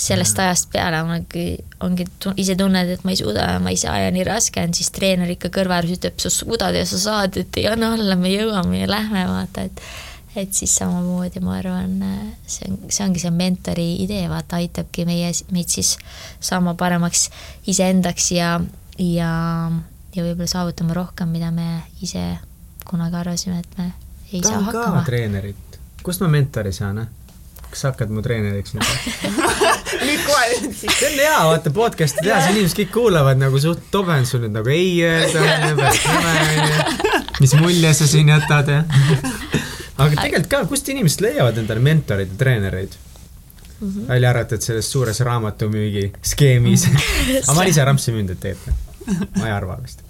sellest ajast peale ongi, ongi, ise tunned, et ma ei suuda ja ma ei saa ja nii raske on, siis treener ikka kõrva ääres ütleb, sa suudad ja sa saad, et ei anna alla, me jõuame ja lähme, vaata, et et siis samamoodi ma arvan, see on, see ongi see mentori idee, vaata, aitabki meie, meid siis saama paremaks iseendaks ja, ja, ja võib-olla saavutama rohkem, mida me ise kunagi arvasime, et me ei Tahan saa hakkama. treenerit, kust ma mentori saan, eh? kas sa hakkad mu treeneriks nüüd nüüd kohe see on hea, vaata podcast'i teha, siis inimesed kõik kuulavad nagu suht tobe on sul nüüd nagu ei öelda, mis mulje sa siin jätad ja aga tegelikult ka, kust inimesed leiavad endale mentoreid ja treenereid? Mm -hmm. välja arvatud selles suures raamatumüügi skeemis aga ma olen ise rampsi müünud, et tegelikult ma ei arva vist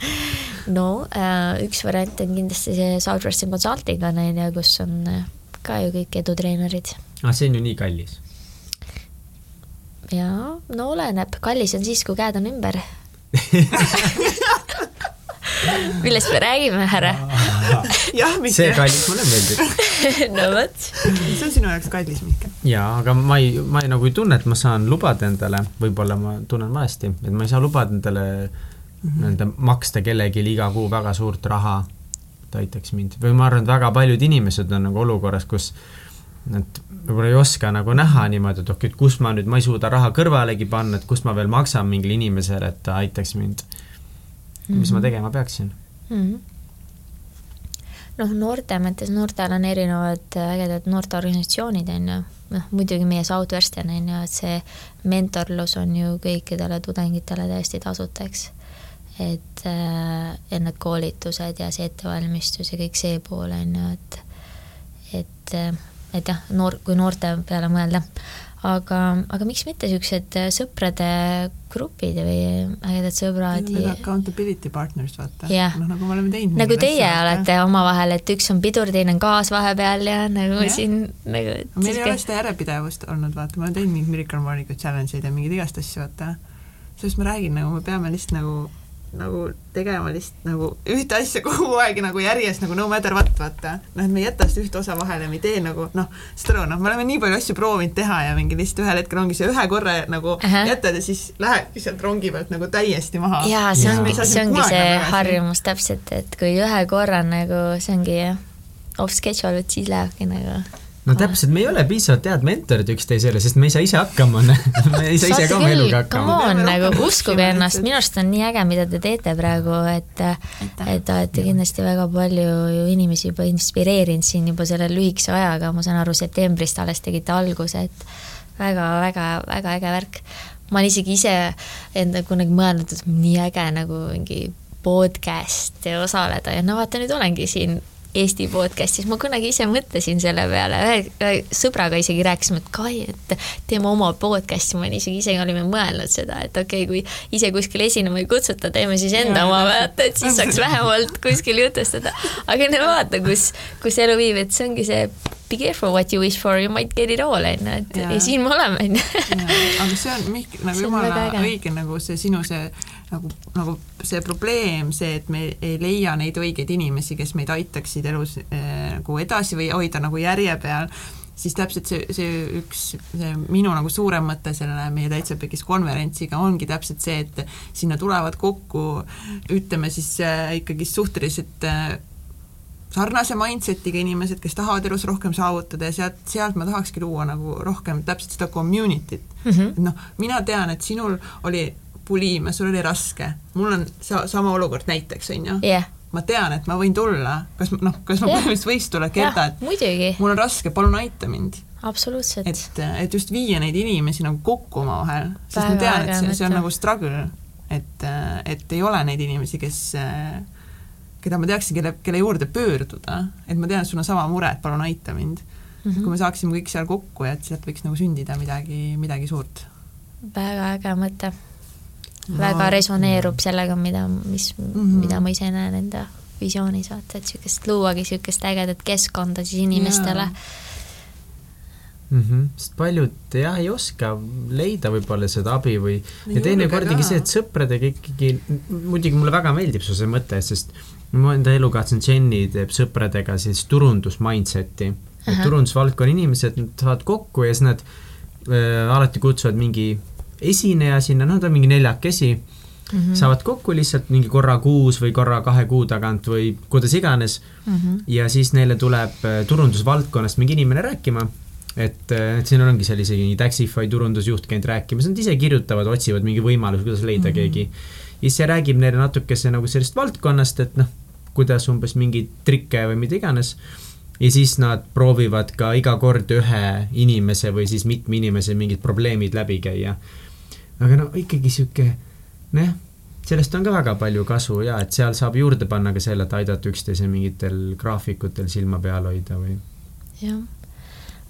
no äh, üks variant on kindlasti see Southwestern Consulting on onju, kus on äh, ka ju kõik edutreenerid. aa, ah, see on ju nii kallis? jaa, no oleneb, kallis on siis, kui käed on ümber millest me räägime, härra? jah, Mihkel. see kallis mulle meeldib no vot. see on sinu jaoks kallis, Mihkel. jaa, aga ma ei, ma ei, nagu ei tunne, et ma saan lubada endale, võib-olla ma tunnen valesti, et ma ei saa lubada endale nii-öelda mm -hmm. maksta kellelegi iga kuu väga suurt raha et aitaks mind või ma arvan, et väga paljud inimesed on nagu olukorras, kus nad võib-olla ei oska nagu näha niimoodi, et okei, et kus ma nüüd, ma ei suuda raha kõrvalegi panna, et kust ma veel maksan mingile inimesele, et ta aitaks mind mm. -hmm. mis ma mhm. tegema peaksin mm? -hmm noh, noorte mõttes, noortel on erinevad ägedad noorteorganisatsioonid, on ju, noh muidugi meie Southwestern on ju, et see mentorlus on ju kõikidele tudengitele täiesti tasuta, eks et, äh, et need koolitused ja see ettevalmistus ja kõik see pool on ju, et, et, äh, et jah, noor, kui noorte peale mõelda, aga, aga miks mitte niisugused sõprade grupid või ägedad sõbrad. Need accountability partners, vaata yeah.. noh, nagu me oleme teinud. nagu teie asja, olete omavahel, et üks on pidur, teine on gaas vahepeal ja nagu yeah. siin nagu. meil ei ole seda järjepidevust olnud, vaata, ma olen teinud mingeid Miracle Morningu challenge'id ja mingeid igast asju, vaata. sellest ma räägin, nagu me peame lihtsalt nagu nagu tegema lihtsalt nagu ühte asja kogu aeg nagu järjest nagu no matter what, vaata. noh, et me ei jäta seda ühte osa vahele, me ei tee nagu noh, saad aru, noh, me oleme nii palju asju proovinud teha ja mingi lihtsalt ühel hetkel ongi see ühe korra nagu uh -huh. jätad ja siis lähedki sealt rongi pealt nagu täiesti maha. jaa, see ongi, see ongi see harjumus täpselt, et kui ühe korra nagu see ongi off schedule, et siis lähebki nagu no täpselt, me ei ole piisavalt head mentorid üksteisele, sest me ei saa ise hakkama me ei saa ise ka oma eluga hakkama. Come on, nagu uskuge ennast, minu arust on nii äge, mida te teete praegu, et et te olete kindlasti väga palju ju inimesi juba inspireerinud siin juba selle lühikese ajaga, ma saan aru, septembrist alles tegite alguse, et väga-väga-väga äge värk. ma olen isegi ise enda kunagi mõelnud, et nii äge nagu mingi podcast'i osaleda ja no vaata, nüüd olengi siin Eesti podcast'is, ma kunagi ise mõtlesin selle peale, ühe sõbraga isegi rääkisime, et Kai, et teeme oma podcast'i, me isegi ise olime mõelnud seda, et okei okay,, kui ise kuskil esinema ei kutsuta, teeme siis enda oma, vaata, et siis saaks vähemalt kuskil jutustada. aga no vaata, kus, kus elu viib, et see ongi see be careful what you wish for, you might get it all, on ju, et ja. ja siin me oleme, on ju. aga see on, Mihkel, nagu jumala õige, nagu see sinu see nagu, nagu see probleem, see, et me ei leia neid õigeid inimesi, kes meid aitaksid elus äh, nagu edasi või hoida nagu järje peal, siis täpselt see, see üks, see minu nagu suurem mõte selle meie Täitsa Pekis konverentsiga ongi täpselt see, et sinna tulevad kokku ütleme siis äh, ikkagi suhteliselt äh, sarnase mindset'iga inimesed, kes tahavad elus rohkem saavutada ja sealt, sealt ma tahakski luua nagu rohkem täpselt seda community't mm. -hmm. noh, mina tean, et sinul oli buliimia, sul oli raske, mul on sa-, sama olukord näiteks, on ju yeah. ma tean, et ma võin tulla, kas noh, kas ma yeah. põhimõtteliselt võiks tulla, Gerda, et muidugi. mul on raske, palun aita mind. absoluutselt. et, et just viia neid inimesi nagu kokku omavahel, sest ma tean, et see, see on nagu struggle et, et ei ole neid inimesi, kes keda ma teaksin, kelle, kelle juurde pöörduda, et ma tean, et sul on sama mure, et palun aita mind mm. -hmm. kui me saaksime kõik seal kokku ja et sealt võiks nagu sündida midagi, midagi suurt. väga äge mõte. Väga resoneerub sellega, mida, mis mm, -hmm. mida ma ise näen enda visioonis, vaata, et niisugust luuagi niisugust ägedat keskkonda siis inimestele mm. -hmm. sest paljud jah, ei oska leida võib-olla seda abi või ja teinekord ongi see, et sõpradega ikkagi, muidugi mulle väga meeldib su see mõte, sest mu enda elukaaslane Jenny teeb sõpradega siis turundus mindset'i. et turundusvaldkonna inimesed, nad saavad kokku ja siis nad äh, alati kutsuvad mingi esineja sinna, no ta on mingi neljakesi mm, -hmm. saavad kokku lihtsalt mingi korra kuus või korra kahe kuu tagant või kuidas iganes mm. -hmm. ja siis neile tuleb äh, turundusvaldkonnast mingi inimene rääkima et, äh, et siin ongi seal isegi Taxify turundusjuht käinud rääkimas, nad ise kirjutavad, otsivad mingi võimaluse, kuidas leida mm -hmm. keegi. ja siis see räägib neile natukese nagu sellest valdkonnast, et noh, kuidas umbes mingeid trikke või mida iganes. ja siis nad proovivad ka iga kord ühe inimese või siis mitme inimese mingid probleemid läbi käia. Aga no ikkagi sihuke, nojah sellest on ka väga palju kasu ja et seal saab juurde panna ka selle, et aidata üksteise mingitel graafikutel silma peal hoida või. jah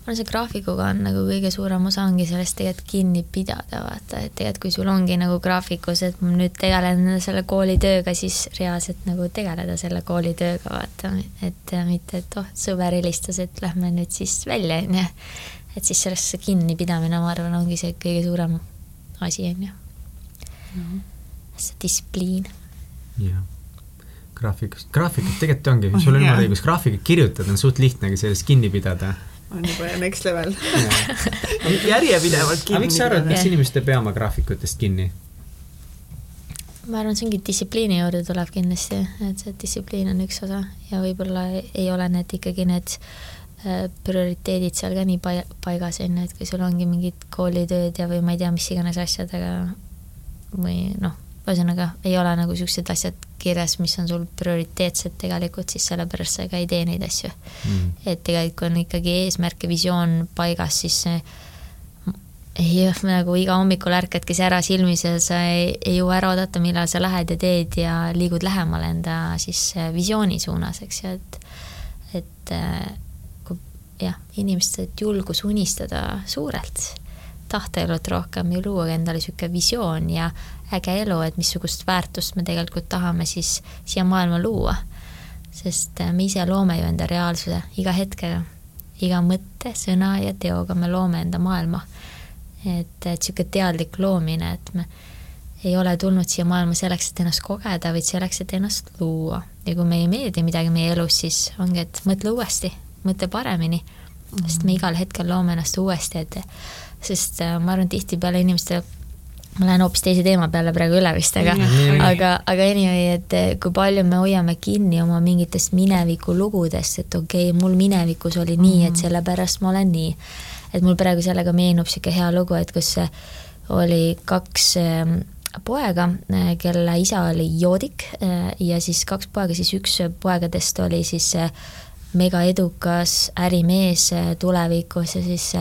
ma arvan, see graafikuga on nagu kõige suurem osa ongi sellest tegelikult kinni pidada, vaata, et tegelikult kui sul ongi nagu graafikus, et ma nüüd tegelen selle koolitööga, siis reaalselt nagu tegeleda selle koolitööga, vaata, et mitte, et oh, sõber helistas, et lähme nüüd siis välja, on ju. et siis sellesse kinnipidamine, ma arvan, ongi see kõige suurem asi, on ju. See distsipliin. jah graafikust, graafikut tegelikult ongi, sul on jumala õigus, graafikut kirjutada on suht lihtne, aga sellest kinni pidada on juba next level järjepidevalt kinni. aga miks sa arvad, miks inimesed ei pea oma graafikutest kinni? ma arvan, see ongi distsipliini juurde tuleb kindlasti, et see distsipliin on üks osa ja võib-olla ei ole need ikkagi need äh, prioriteedid seal ka nii paigas, on ju, et kui sul ongi mingid koolitööd ja, või ma ei tea, mis iganes asjadega või noh, ühesõnaga ei ole nagu niisugused asjad kirjas, mis on sul prioriteetsed tegelikult, siis sellepärast sa ka ei tee neid asju. Mm.. et tegelikult, kui on ikkagi eesmärk ja visioon paigas, siis see ei, nagu iga hommikul ärkadki sära silmis ja sa ei, ei jõua ära oodata, millal sa lähed ja teed ja liigud lähemale enda siis visiooni suunas, eks ju, et et kui jah, inimestel julgus unistada suurelt, tahta elada rohkem ja luua endale niisugune visioon ja äge elu, et missugust väärtust me tegelikult tahame siis siia maailma luua. sest äh, me ise loome ju enda reaalsuse iga hetkega, iga mõtte, sõna ja teoga me loome enda maailma. et, et niisugune teadlik loomine, et me ei ole tulnud siia maailma selleks, et ennast kogeda, vaid selleks, et ennast luua. ja kui meile ei meeldi midagi meie elus, siis ongi, et mõtle uuesti, mõtle paremini mm, -hmm. sest me igal hetkel loome ennast uuesti, et sest äh, ma arvan, tihtipeale inimestel ma lähen hoopis teise teema peale praegu üle vist, aga mm., aga, aga anyway, et kui palju me hoiame kinni oma mingitest mineviku lugudest, et okei okay,, mul minevikus oli nii, et mhm. sellepärast ma olen nii. et mul praegu sellega meenub niisugune hea lugu, et kus oli kaks ähm, poega, äh, kelle isa oli joodik äh, ja siis kaks poega, siis üks poegadest oli siis äh, mega edukas ärimees tulevikus ja siis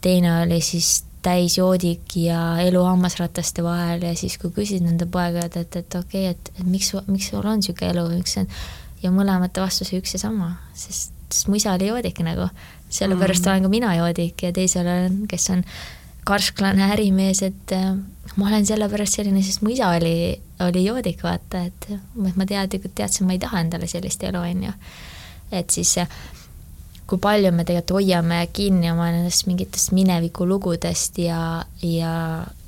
teine oli siis täisjoodik ja elu hammasrataste vahel ja siis, kui küsid nende poegadelt, et, et okei okay,, et, et miks, miks sul on niisugune elu, see on, ja mõlemate vastus üks ja sama, sest, sest mu isa oli joodik nagu, sellepärast mm. olen ka mina joodik ja teisel on, kes on karsklane ärimees, et äh, ma olen sellepärast selline, sest mu isa oli, oli joodik, vaata, et ma teadlikult teadsin, ma ei taha endale sellist elu, on ju. Et siis äh, kui palju me tegelikult hoiame kinni oma nendest mingitest minevikulugudest ja, ja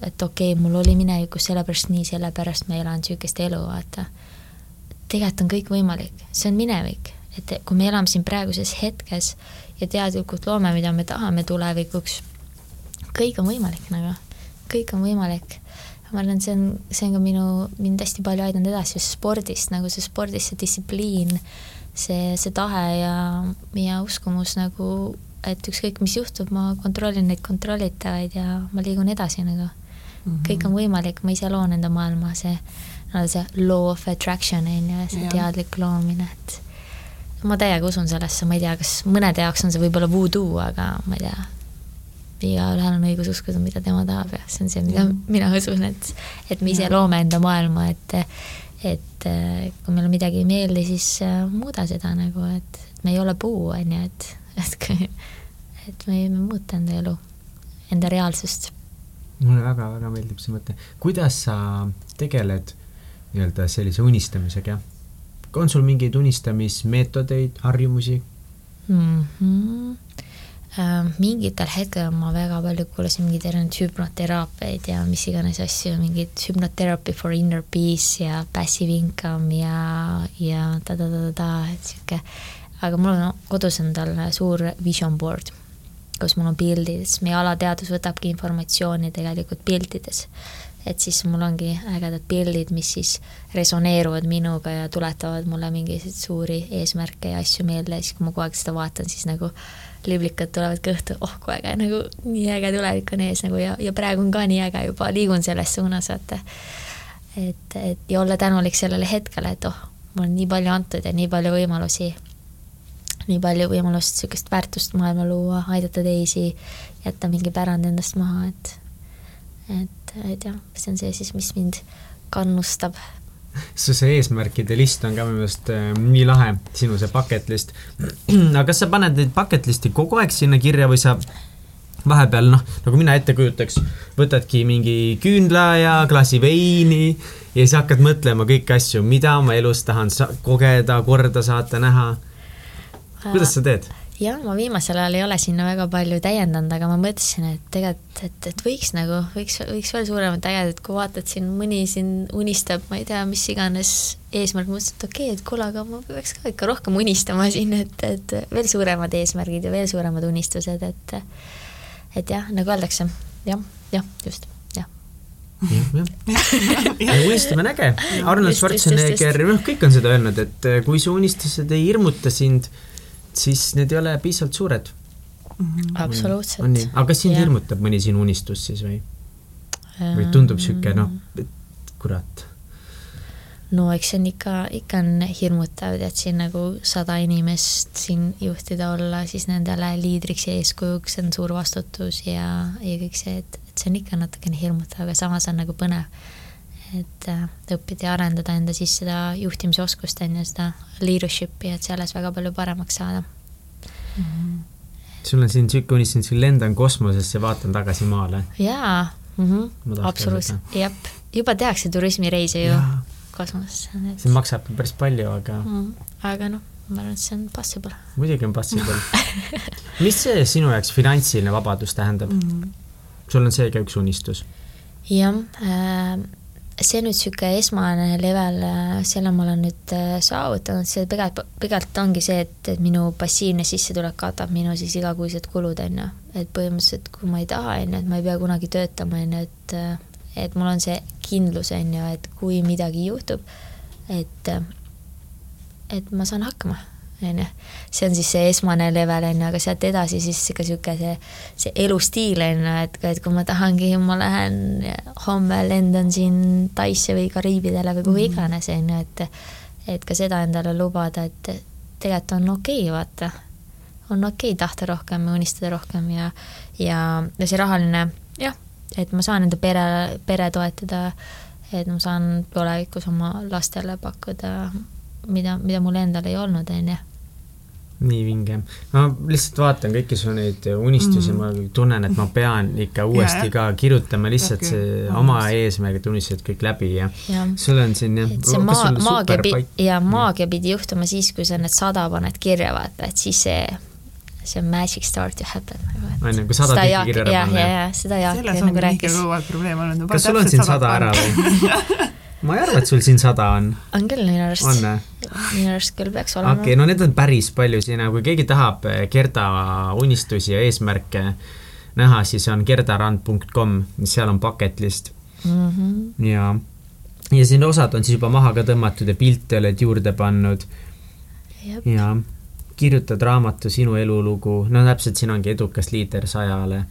et okei okay,, mul oli minevikus sellepärast nii, sellepärast ma elan niisugust elu, vaata. tegelikult on kõik võimalik, see on minevik, et kui me elame siin praeguses hetkes ja teadlikult loome, mida me tahame tulevikuks, kõik on võimalik nagu, kõik on võimalik. Ma arvan, see on, see on ka minu, mind hästi palju aidanud edasi just spordist, nagu see spordis, see distsipliin see, see tahe ja, ja uskumus nagu, et ükskõik, mis juhtub, ma kontrollin neid kontrollitavaid ja ma liigun edasi nagu mm. -hmm. kõik on võimalik, ma ise loon enda maailma, see, no see law of attraction on ju, see ja. teadlik loomine, et ma täiega usun sellesse, ma ei tea, kas mõnede jaoks on see võib-olla voodoo, aga ma ei tea, igaühel on õigus uskuda, mida tema tahab ja see on see, mida mina usun, et, et me ise loome enda maailma, et et kui meile midagi ei meeldi, siis muuda seda nagu, et me ei ole puu, on ju, et, et kui, et me võime muuta enda elu, enda reaalsust. mulle väga-väga meeldib see mõte. kuidas sa tegeled nii-öelda sellise unistamisega? on sul mingeid unistamismeetodeid, harjumusi mm? -hmm mingitel hetkedel ma väga palju kuulasin mingeid erinevaid hüpnoteraapiaid ja mis iganes asju, mingid hüpnotherapy for inner peace ja passive income ja, ja ta-ta-ta-ta, et sihuke. Aga mul on kodus endal suur vision board, kus mul on pildid, sest meie alateadvus võtabki informatsiooni tegelikult piltides. et siis mul ongi ägedad pildid, mis siis resoneeruvad minuga ja tuletavad mulle mingisuguseid suuri eesmärke ja asju meelde. Ja siis, kui ma kogu aeg seda vaatan, siis nagu liblikad tulevad kõhtu, oh kui äge, nagu nii äge tulevik on ees nagu ja, ja praegu on ka nii äge juba, liigun selles suunas, vaata. et, et ja olla tänulik sellele hetkele, et oh, mul on nii palju antud ja nii palju võimalusi nii palju võimalust niisugust väärtust maailma luua, aidata teisi, jätta mingi pärand endast maha, et et, et jah, see on see siis, mis mind kannustab. Su see eesmärkide list on ka minu meelest äh, nii lahe, sinu see bucket list. aga kas sa paned neid bucket list'i kogu aeg sinna kirja või sa vahepeal noh, nagu mina ette kujutaks, võtadki mingi küünla ja klaasi veini ja siis hakkad mõtlema kõiki asju, mida ma elus tahan kogeda, korda saata, näha kuidas sa teed? Jah, ma viimasel ajal ei ole sinna väga palju täiendanud, aga ma mõtlesin, et tegelikult, et, et võiks nagu, võiks, võiks veel suuremat ägedat, kui vaatad siin, mõni siin unistab, ma ei tea, mis iganes eesmärk, mõtlesin, et okei okay,, et kuule, aga ma peaks ka ikka rohkem unistama siin, et, et veel suuremad eesmärgid ja veel suuremad unistused, et et jah, nagu öeldakse, jah, jah, just jah, jah. unistamine on äge, Arnold Schwarzenegger, noh, kõik on seda öelnud, et kui su unistused ei hirmuta sind, siis need ei ole piisavalt suured mm. -hmm. absoluutselt. on nii, aga kas sind hirmutab mõni sinu unistus siis või? või tundub niisugune noh, et kurat? no eks see on ikka, ikka on hirmutav, tead siin nagu sada inimest siin juhtida olla, siis nendele liidriks ja eeskujuks on suur vastutus ja, ja kõik see, et, et see on ikka natukene hirmutav, aga samas on nagu põnev et äh, õppida ja arendada enda siis seda juhtimisoskust, on ju, seda leadership'i, et selles väga palju paremaks saada mm. -hmm. sul on siin niisugune unistus, lendan kosmosesse vaatan tagasi maale. jaa mm -hmm., absoluutselt, jep, juba tehakse turismireise ju ja. kosmosesse. see maksab päris palju, aga mm. -hmm. aga noh, ma arvan, et see on possible. muidugi on possible mis see sinu jaoks finantsiline vabadus tähendab mm? -hmm. sul on see ka üks unistus? jah äh,, see nüüd niisugune esmane level, äh, selle ma olen nüüd äh, saavutanud, see pigem, pigem ongi see, et, et minu passiivne sissetulek katab minu siis igakuised kulud, on ju. et põhimõtteliselt, kui ma ei taha, on ju, et ma ei pea kunagi töötama, on ju, et äh, et mul on see kindlus, on ju, et kui midagi juhtub, et et ma saan hakkama on ju. see on siis see esmane level, on ju, aga sealt edasi siis ikka niisugune see, see elustiil, on ju, et, et kui ma tahangi, ma lähen homme lendan siin Taisse või Kariibidele või kuhu -hmm. iganes, on ju, et et ka seda endale lubada, et tegelikult on okei okay,, vaata. on okei okay tahta rohkem ja unistada rohkem ja, ja, ja see rahaline, jah, et ma saan enda pere, pere toetada, et ma saan tulevikus oma lastele pakkuda mida, mida mul endal ei olnud, on ju nii vinge. ma lihtsalt vaatan kõiki su neid unistusi mm, ma tunnen, et ma pean ikka uuesti yeah. ka kirjutama lihtsalt okay. see oma eesmärgid, unistused kõik läbi ja, ja. sul on siin jah. see maa, maagia pidi, ja maagia pidi juhtuma siis, kui sa need sada paned kirja, vaata, et siis see see on magic start to happen. on ju, kui sada tükki kirja panna. jah, jah, seda Jaak nagu rääkis. kas sul on siin sada ära või ma ei arva, et sul siin sada on. on küll minu arust. on või? Minu arust küll peaks olema. okei okay,, no need on päris palju siin, kui keegi tahab eh, Gerda unistusi ja eesmärke näha, siis on gerdarand.com, seal on bucket list mm. -hmm. ja, ja siin osad on siis juba maha ka tõmmatud ja pilte oled juurde pannud. ja kirjutad raamatu Sinu elulugu, no täpselt, siin ongi edukas liider sajale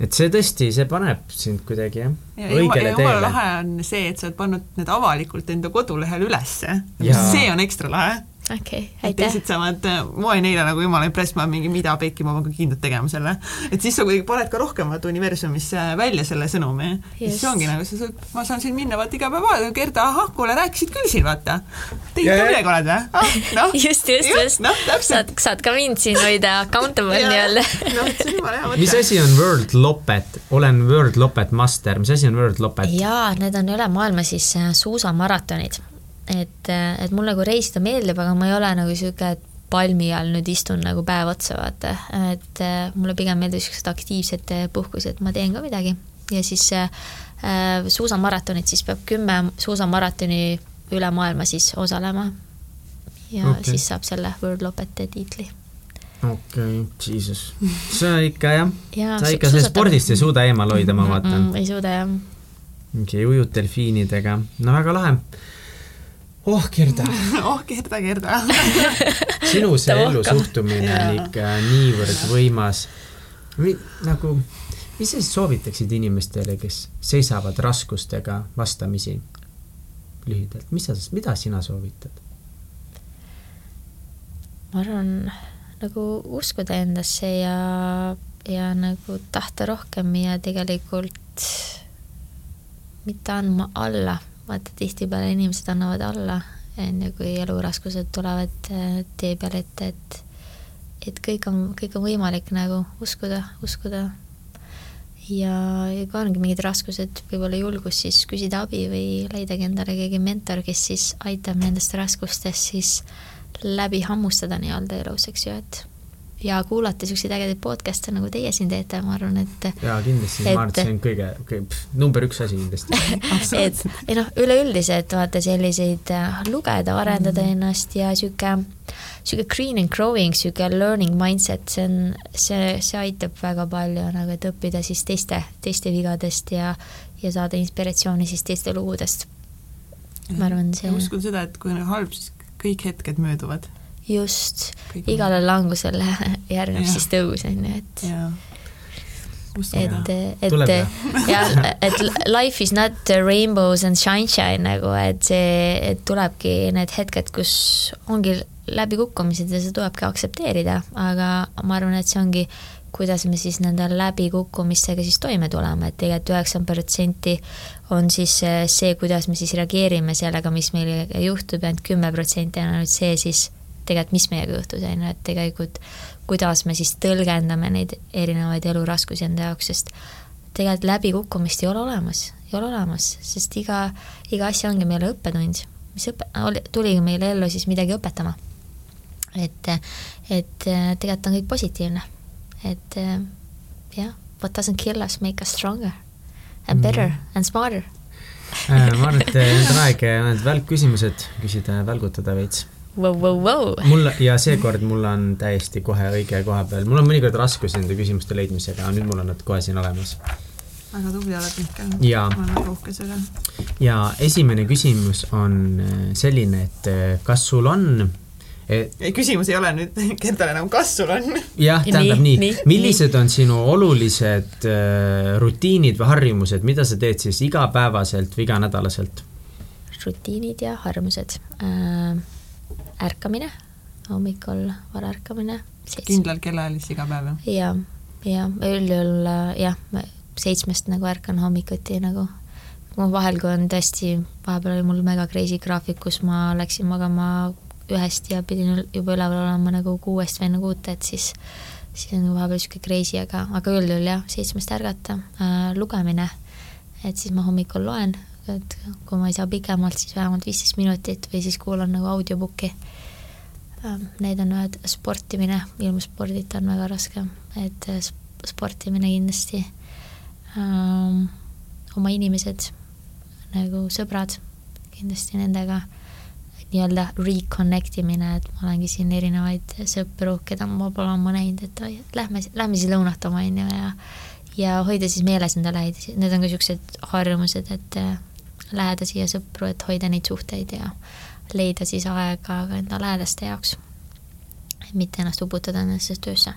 et see tõesti, see paneb sind kuidagi jah ja, õigele teele. lahe on see, et sa oled pannud need avalikult enda kodulehel ülesse. see on ekstra lahe. okei, et aitäh. teised saavad, ma olin eile nagu jumala impress, ma mingi mida pekki, ma pean ka kindlalt tegema selle. et siis sa kuidagi paned ka rohkem vaata universumisse välja selle sõnumi. siis ongi nagu, sa saad, ma saan siin minna vaata iga päev vaatama, Gerda, ahah, kuule rääkisid küll siin vaata. Ja, ka midagi oled või ah,? noh, just, just, just noh, täpselt. saad, saad ka mind siin hoida accountable nii-öelda. noh, see on jumala hea mõte. mis asi on World Lopet? olen World Lopet master, mis asi on World Lopet? jaa, need on üle maailma siis äh, suusamaratonid. et, et mul nagu reisida meeldib, aga ma ei ole nagu sihuke, et palmi all nüüd istun nagu päev otsa, vaata, et äh, mulle pigem meeldivad siuksed aktiivsed äh, puhkused, ma teen ka midagi ja siis äh, äh, suusamaratonid, siis peab kümme suusamaratoni üle maailma siis osalema. ja okay. siis saab selle World Lopete tiitli. okei okay,, jesus. sa ikka jah, Jaa, sa ikka sellest spordist ei suuda eemal hoida, ma vaatan. ei suuda jah. mingi ujud delfiinidega, no väga lahe. oh, Gerda, oh, Gerda, Gerda. sinu see ellu suhtumine on ikka niivõrd võimas. nagu, mis sa siis soovitaksid inimestele, kes seisavad raskustega vastamisi? lühidalt, mis sa, mida sina soovitad? ma arvan nagu uskuda endasse ja, ja nagu tahta rohkem ja tegelikult mitte andma alla, vaata tihtipeale inimesed annavad alla, ju, kui eluraskused tulevad äh, tee peale ette, et et kõik on, kõik on võimalik nagu uskuda, uskuda. Ja, ja kui ongi mingid raskused, võib-olla julgus siis küsida abi või leidagi endale keegi mentor, kes siis aitab nendest raskustest siis läbi hammustada nii-öelda elus, eks ju, et ja kuulata niisuguseid ägedaid podcast'e, nagu teie siin teete, ma arvan, et jaa, kindlasti, ma arvan, et see on kõige, kõige, number üks asi kindlasti. et ei noh, üleüldiselt vaata selliseid äh, lugeda, arendada Mhm. ennast ja sihuke, sihuke green and growing, sihuke learning mindset, see on, see, see aitab väga palju nagu, et õppida siis teiste, teiste vigadest ja, ja saada inspiratsiooni siis teiste lugudest. ma arvan, see ja uskun seda, et kui on halb, siis kõik hetked mööduvad. just, igale langusele järgneb Jah. siis tõus, on ju, et jaa. et, et jah, et life is not rainbows and sunshine nagu, et see, et tulebki need hetked, kus ongi läbikukkumised ja see tulebki aktsepteerida, aga ma arvan, et see ongi, kuidas me siis nende läbikukkumistega siis toime tuleme, et tegelikult üheksakümmend protsenti on siis see- see, kuidas me siis reageerime sellega, mis meiega juhtub ja ainult kümme protsenti on ainult see siis tegelikult, mis meiega juhtus, on ju, et tegelikult kuidas me siis tõlgendame neid erinevaid eluraskusi enda jaoks, sest tegelikult läbikukkumist ei ole olemas, ei ole olemas, sest iga, iga asi ongi meile õppetund, mis õpe-, tuligi meile ellu siis midagi õpetama. et, et äh, tegelikult on kõik positiivne, et äh, jah, what doesn't kill us make us stronger and better Mhm. and smarter. Äh, ma arvan, et nüüd on aeg need välkküsimused küsida ja välgutada veits. Vau, vau, vau. mul ja seekord mul on täiesti kohe õige koha peal, mul on mõnikord raskusi nende küsimuste leidmisega, aga nüüd mul on nad kohe siin olemas. väga tubli oled, Mihkel. Ma olen väga uhke selle. ja esimene küsimus on äh, selline, et äh, kas sul on et ei, küsimus ei ole nüüd Gerdale enam, kas sul on? jah, tähendab nii, nii, millised on sinu olulised äh, rutiinid või harjumused, mida sa teed siis igapäevaselt või iganädalaselt? rutiinid ja harjumused äh,. ärkamine, hommikul vara ärkamine. kindlal kellaajal siis iga päev, jah? ja, ja üldjuhul äh, jah, seitsmest nagu ärkan hommikuti nagu. ma vahel, kui on tõesti, vahepeal oli mul mega crazy graafik, kus ma läksin magama ühest ja pidin juba üleval olema nagu kuuest või enne kuute, et siis siis on vahepeal niisugune crazy, aga, aga üldjuhul jah, seitsmest ärgata äh,, lugemine, et siis ma hommikul loen, et kui ma ei saa pikemalt, siis vähemalt viisteist minutit või siis kuulan nagu audiobook'i. Ähm, Need on ühed, sportimine, ilma spordita on väga raske, et äh, sp- sportimine kindlasti. Ähm,, oma inimesed nagu sõbrad, kindlasti nendega nii-öelda reconnect imine, et ma olengi siin erinevaid sõpru, keda ma pole ammu näinud, et oi, et lähme, lähme siis lõunatama, on ju, ja ja hoida siis meeles enda lähedasi, need on ka niisugused harjumused, et äh, lähedasi ja sõpru, et hoida neid suhteid ja leida siis aega ka enda lähedaste jaoks. mitte ennast uputada endasse töösse.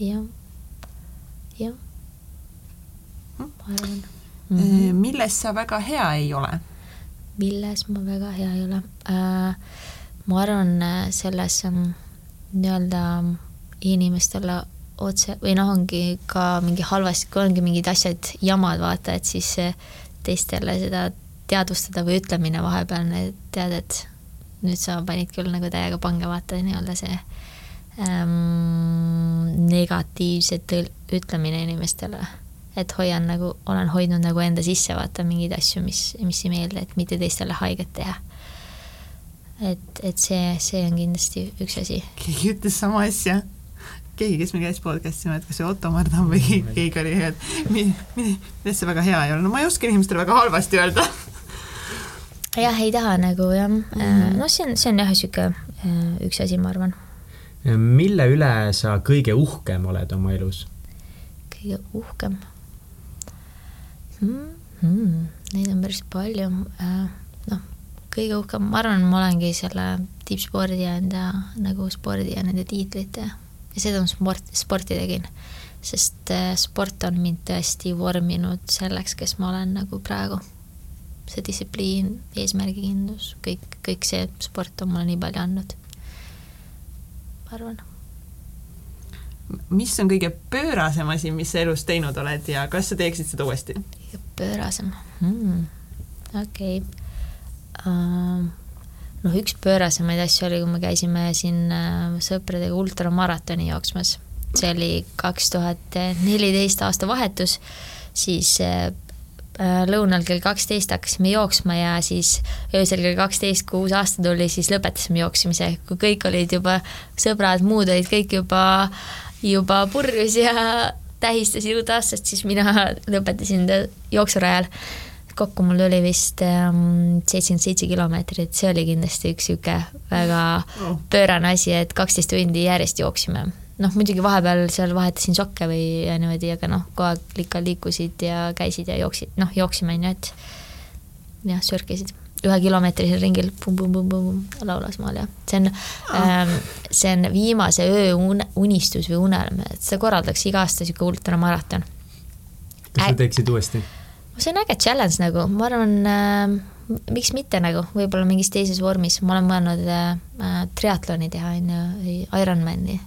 jah, jah, ma arvan mm. -hmm. milles sa väga hea ei ole? milles ma väga hea ei ole äh,. ma arvan, selles ähm, nii-öelda inimestele otse või noh, ongi ka mingi halvasti, kui ongi mingid asjad jamad, vaata, et siis teistele seda teadvustada või ütlemine vahepeal, tead, et nüüd sa panid küll nagu täiega pange, vaata nii-öelda see ähm, negatiivset ütlemine inimestele. et hoian nagu, olen hoidnud nagu enda sisse, vaata mingeid asju, mis, mis ei meeldi, et mitte teistele haiget teha. et, et see, see on kindlasti üks asi. keegi ütles sama asja keegi, kes meil käis podcast'i, ma ei tea, kas see Otto Mardam või keegi, keegi oli, et millest see väga hea ei ole, no ma ei oska inimestele väga halvasti öelda. jah, ei taha nagu jah mm, -hmm. noh, see on, see on jah, niisugune äh, üks asi, ma arvan. mille üle sa kõige uhkem oled oma elus? kõige uhkem hmm,? Hmm, neid on päris palju, äh, noh, kõige uhkem, ma arvan, ma olengi selle tippspordi ja enda nagu spordi ja nende tiitlite ja seda ma sport, sporti tegin. sest äh, sport on mind tõesti vorminud selleks, kes ma olen nagu praegu. see distsipliin, eesmärgikindlus, kõik, kõik see sport on mulle nii palju andnud, ma arvan mis on kõige pöörasem asi, mis sa elus teinud oled ja kas sa teeksid seda uuesti? kõige pöörasem hmm., okei okay. uh, noh, üks pöörasemaid asju oli, kui me käisime siin äh, sõpradega ultramaratoni jooksmas. see oli kaks tuhat neliteist aasta vahetus, siis äh, äh, lõunal kell kaksteist hakkasime jooksma ja siis öösel kell kaksteist, kui uus aasta tuli, siis lõpetasime jooksmise, kui kõik olid juba, sõbrad, muud olid kõik juba, juba purjus ja tähistasid uut aastat, siis mina lõpetasin jooksurajal kokku mul tuli vist ähm, seitsekümmend seitse kilomeetrit, see oli kindlasti üks niisugune väga oh. pöörane asi, et kaksteist tundi järjest jooksime. noh, muidugi vahepeal seal vahetasin sokke või niimoodi, aga noh, kogu aeg ikka liikusid ja käisid ja jooksid, noh, jooksime, on ju, et jah, sörkisid ühekilomeetrisel ringil pum-pum-pum-pum laulas maal ja see on oh. ähm,, see on viimase öö un-, unistus või unelm, et seda korraldatakse iga aasta niisugune ultramaraton. kas sa teeksid uuesti? See on äge challenge nagu, ma arvan äh,, miks mitte nagu, võib-olla mingis teises vormis, ma olen mõelnud äh, äh triatloni teha, on ju, või Ironmani.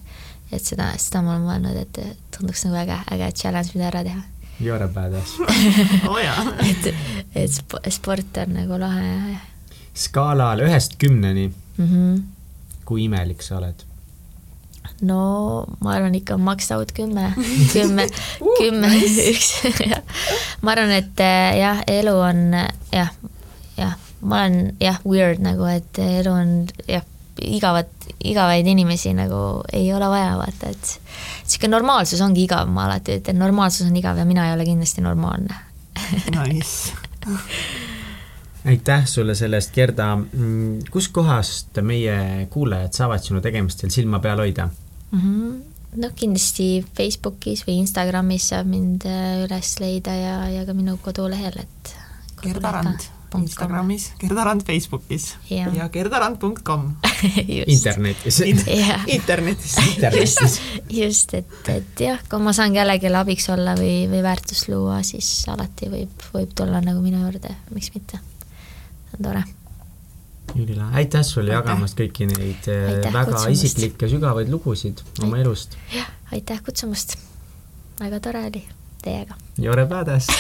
et seda, seda ma olen mõelnud, et tunduks nagu äge, äge challenge, mida ära teha. You are a badass oh et, et sport on nagu lahe. skaalal ühest kümneni mm, -hmm. kui imelik sa oled no ma arvan ikka max out kümme, kümme kümme, üks, jah. ma arvan, et eh, jah, elu on jah, jah, ma olen jah, weird nagu, et elu on jah, igavat, igavaid inimesi nagu ei ole vaja, vaata, et niisugune normaalsus ongi igav, ma alati ütlen, normaalsus on igav ja mina ei ole kindlasti normaalne Nice aitäh sulle selle eest, Gerda. Mm, kuskohast meie kuulajad saavad sinu tegemistel silma peal hoida? Mm. -hmm noh, kindlasti Facebookis või Instagramis saab mind äh, üles leida ja, ja ka minu kodulehel, et Gerda Rand Instagramis, Gerda Rand Facebookis ja, ja gerdarand.com internetis. Internetis. Just, just, et, et jah, kui ma saan kellelegi abiks olla või, või väärtust luua, siis alati võib, võib tulla nagu minu juurde, miks mitte. see on tore Jülila, aitäh sulle aitäh. jagamast kõiki neid eh, aitäh väga kutsumast. isiklikke sügavaid lugusid oma Ait. elust. aitäh kutsumast. väga tore oli teiega. Jore badass